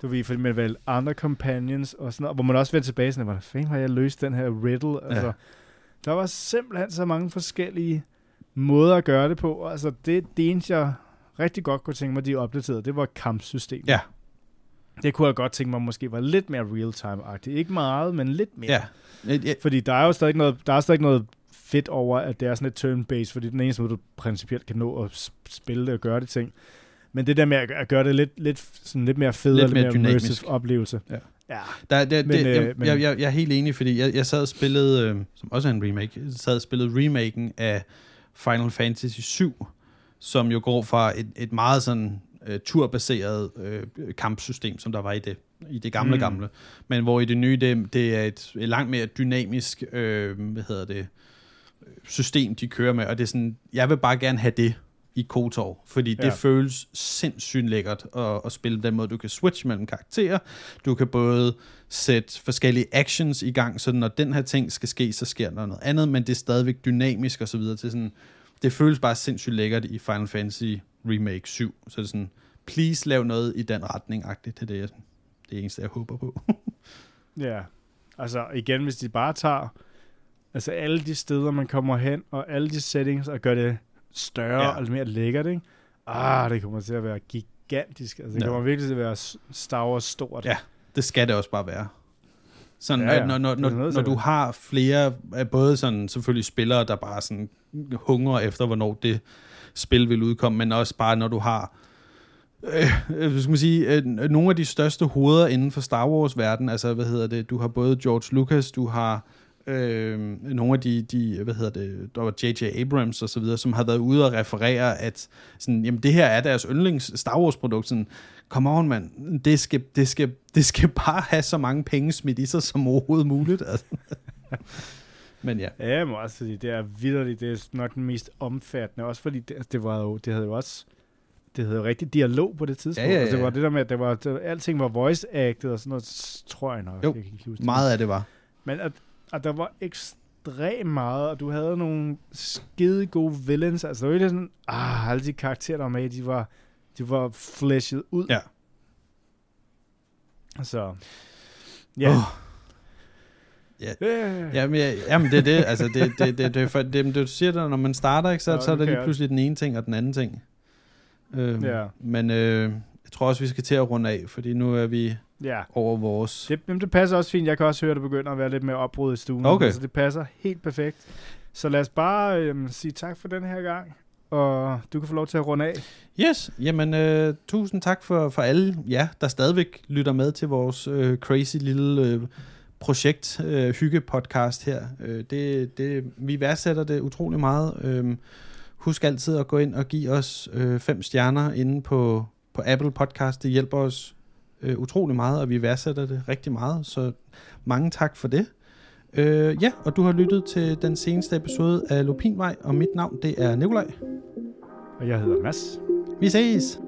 Du ved, fordi man valgte andre companions og sådan noget, hvor man også vendte tilbage sådan, hvordan fanden har jeg løst den her riddle? Altså, Ja. Der var simpelthen så mange forskellige måder at gøre det på. Altså, det, det eneste, jeg rigtig godt kunne tænke mig, de opdaterede, det var kampsystemet. Ja. Det kunne jeg godt tænke mig måske var lidt mere real-time-agtigt. Ikke meget, men lidt mere. Ja. Ja, ja. Fordi der er jo stadig noget, der er stadig noget fedt over, at det er sådan et turn-based, fordi den eneste måde, du principielt kan nå at spille det og gøre det ting. Men det der med at gøre det lidt, lidt, sådan lidt mere federe, Lidt lidt, mere mere dynamisk. immersive oplevelse. Ja. Ja. Der, det, Men, det, øh, jeg, men- jeg, jeg, jeg er helt enig, fordi jeg, jeg sad og spillede, øh, som også er en remake, jeg sad og spillede remaken af Final Fantasy 7, som jo går fra et, et meget sådan øh, turbaseret øh, kampsystem, som der var i det, i det gamle Mm. gamle, men hvor i det nye, det, det er et, et langt mere dynamisk, øh, hvad hedder det, system, de kører med, og det er sådan, jeg vil bare gerne have det i KOTOR, fordi det Ja. føles sindssygt lækkert at, at spille den måde. Du kan switch mellem karakterer, du kan både sætte forskellige actions i gang, så når den her ting skal ske, så sker der noget andet, men det er stadigvæk dynamisk og så videre til sådan, det føles bare sindssygt lækkert i Final Fantasy Remake 7, så det er sådan, please lav noget i den retning-agtigt, det er det, jeg, det eneste, jeg håber på. Ja, altså igen, hvis de bare tager altså alle de steder, man kommer hen, og alle de settings, og gør det større Ja. og lidt mere lækkert, ikke? Ah, det kommer til at være gigantisk. Altså, det Ja. kommer virkelig til at være s- Star Wars stort. Ja. det skal det også bare være. Sådan, Ja, ja, når, når, når, når du har flere, af både sådan selvfølgelig spillere, der bare sådan hungrer efter, hvornår det spil vil udkomme, men også bare når du har øh, øh, skal man sige, øh, nogle af de største hoveder inden for Star Wars-verden, altså hvad hedder det, du har både George Lucas, du har øh, nogle af de, de, hvad hedder det, der var J.J. Abrams og så videre, som har været ude og referere, at sådan, jamen, det her er deres yndlings Star Wars-produkt. Sådan, come on, mand. Det skal, det, skal, det skal bare have så mange penge smidt i sig som overhovedet muligt. Altså. Men ja. Ja, jeg må også sige, det er vidderligt. Det er nok den mest omfattende. Også fordi det, det var jo, det havde jo også det havde jo rigtig dialog på det tidspunkt. Ja, ja, ja. Altså, det var det der med, at det var, det, alting var voice-acted og sådan noget, tror jeg nok. Jo, jeg kan ikke huske det. Meget af det var. Men at, at der var ekstremt meget, og du havde nogle skide gode villains. Altså, det var ikke sådan, ah, alle de karakterer, der var med, de var, de var fleshet ud. Ja. Så, ja. Åh. Oh. Ja. Øh. Jamen, ja, jamen det er det. Altså, det, det, det, det, for, det, det, du siger der, når man starter, ikke, så, Nå, så er der lige pludselig den ene ting og den anden ting. Øhm, Ja. Men øh, jeg tror også, vi skal til at runde af, fordi nu er vi Ja. over vores... Det, jamen, det passer også fint. Jeg kan også høre, at det begynder at være lidt mere opbrud i stuen. Okay. Så det passer helt perfekt. Så lad os bare øhm, sige tak for den her gang. Og du kan få lov til at runde af. Yes, jamen øh, tusind tak for, for alle jer, der stadigvæk lytter med til vores øh, crazy lille øh, projekt, øh, hygge-podcast her. Øh, det, det, vi værdsætter det utrolig meget. Øh, husk altid at gå ind og give os øh, fem stjerner inde på, på Apple Podcast. Det hjælper os øh, utrolig meget, og vi værdsætter det rigtig meget. Så mange tak for det. Øh, ja, og du har lyttet til den seneste episode af Lupinvej, og mit navn det er Nikolaj. Og jeg hedder Mads. Vi ses!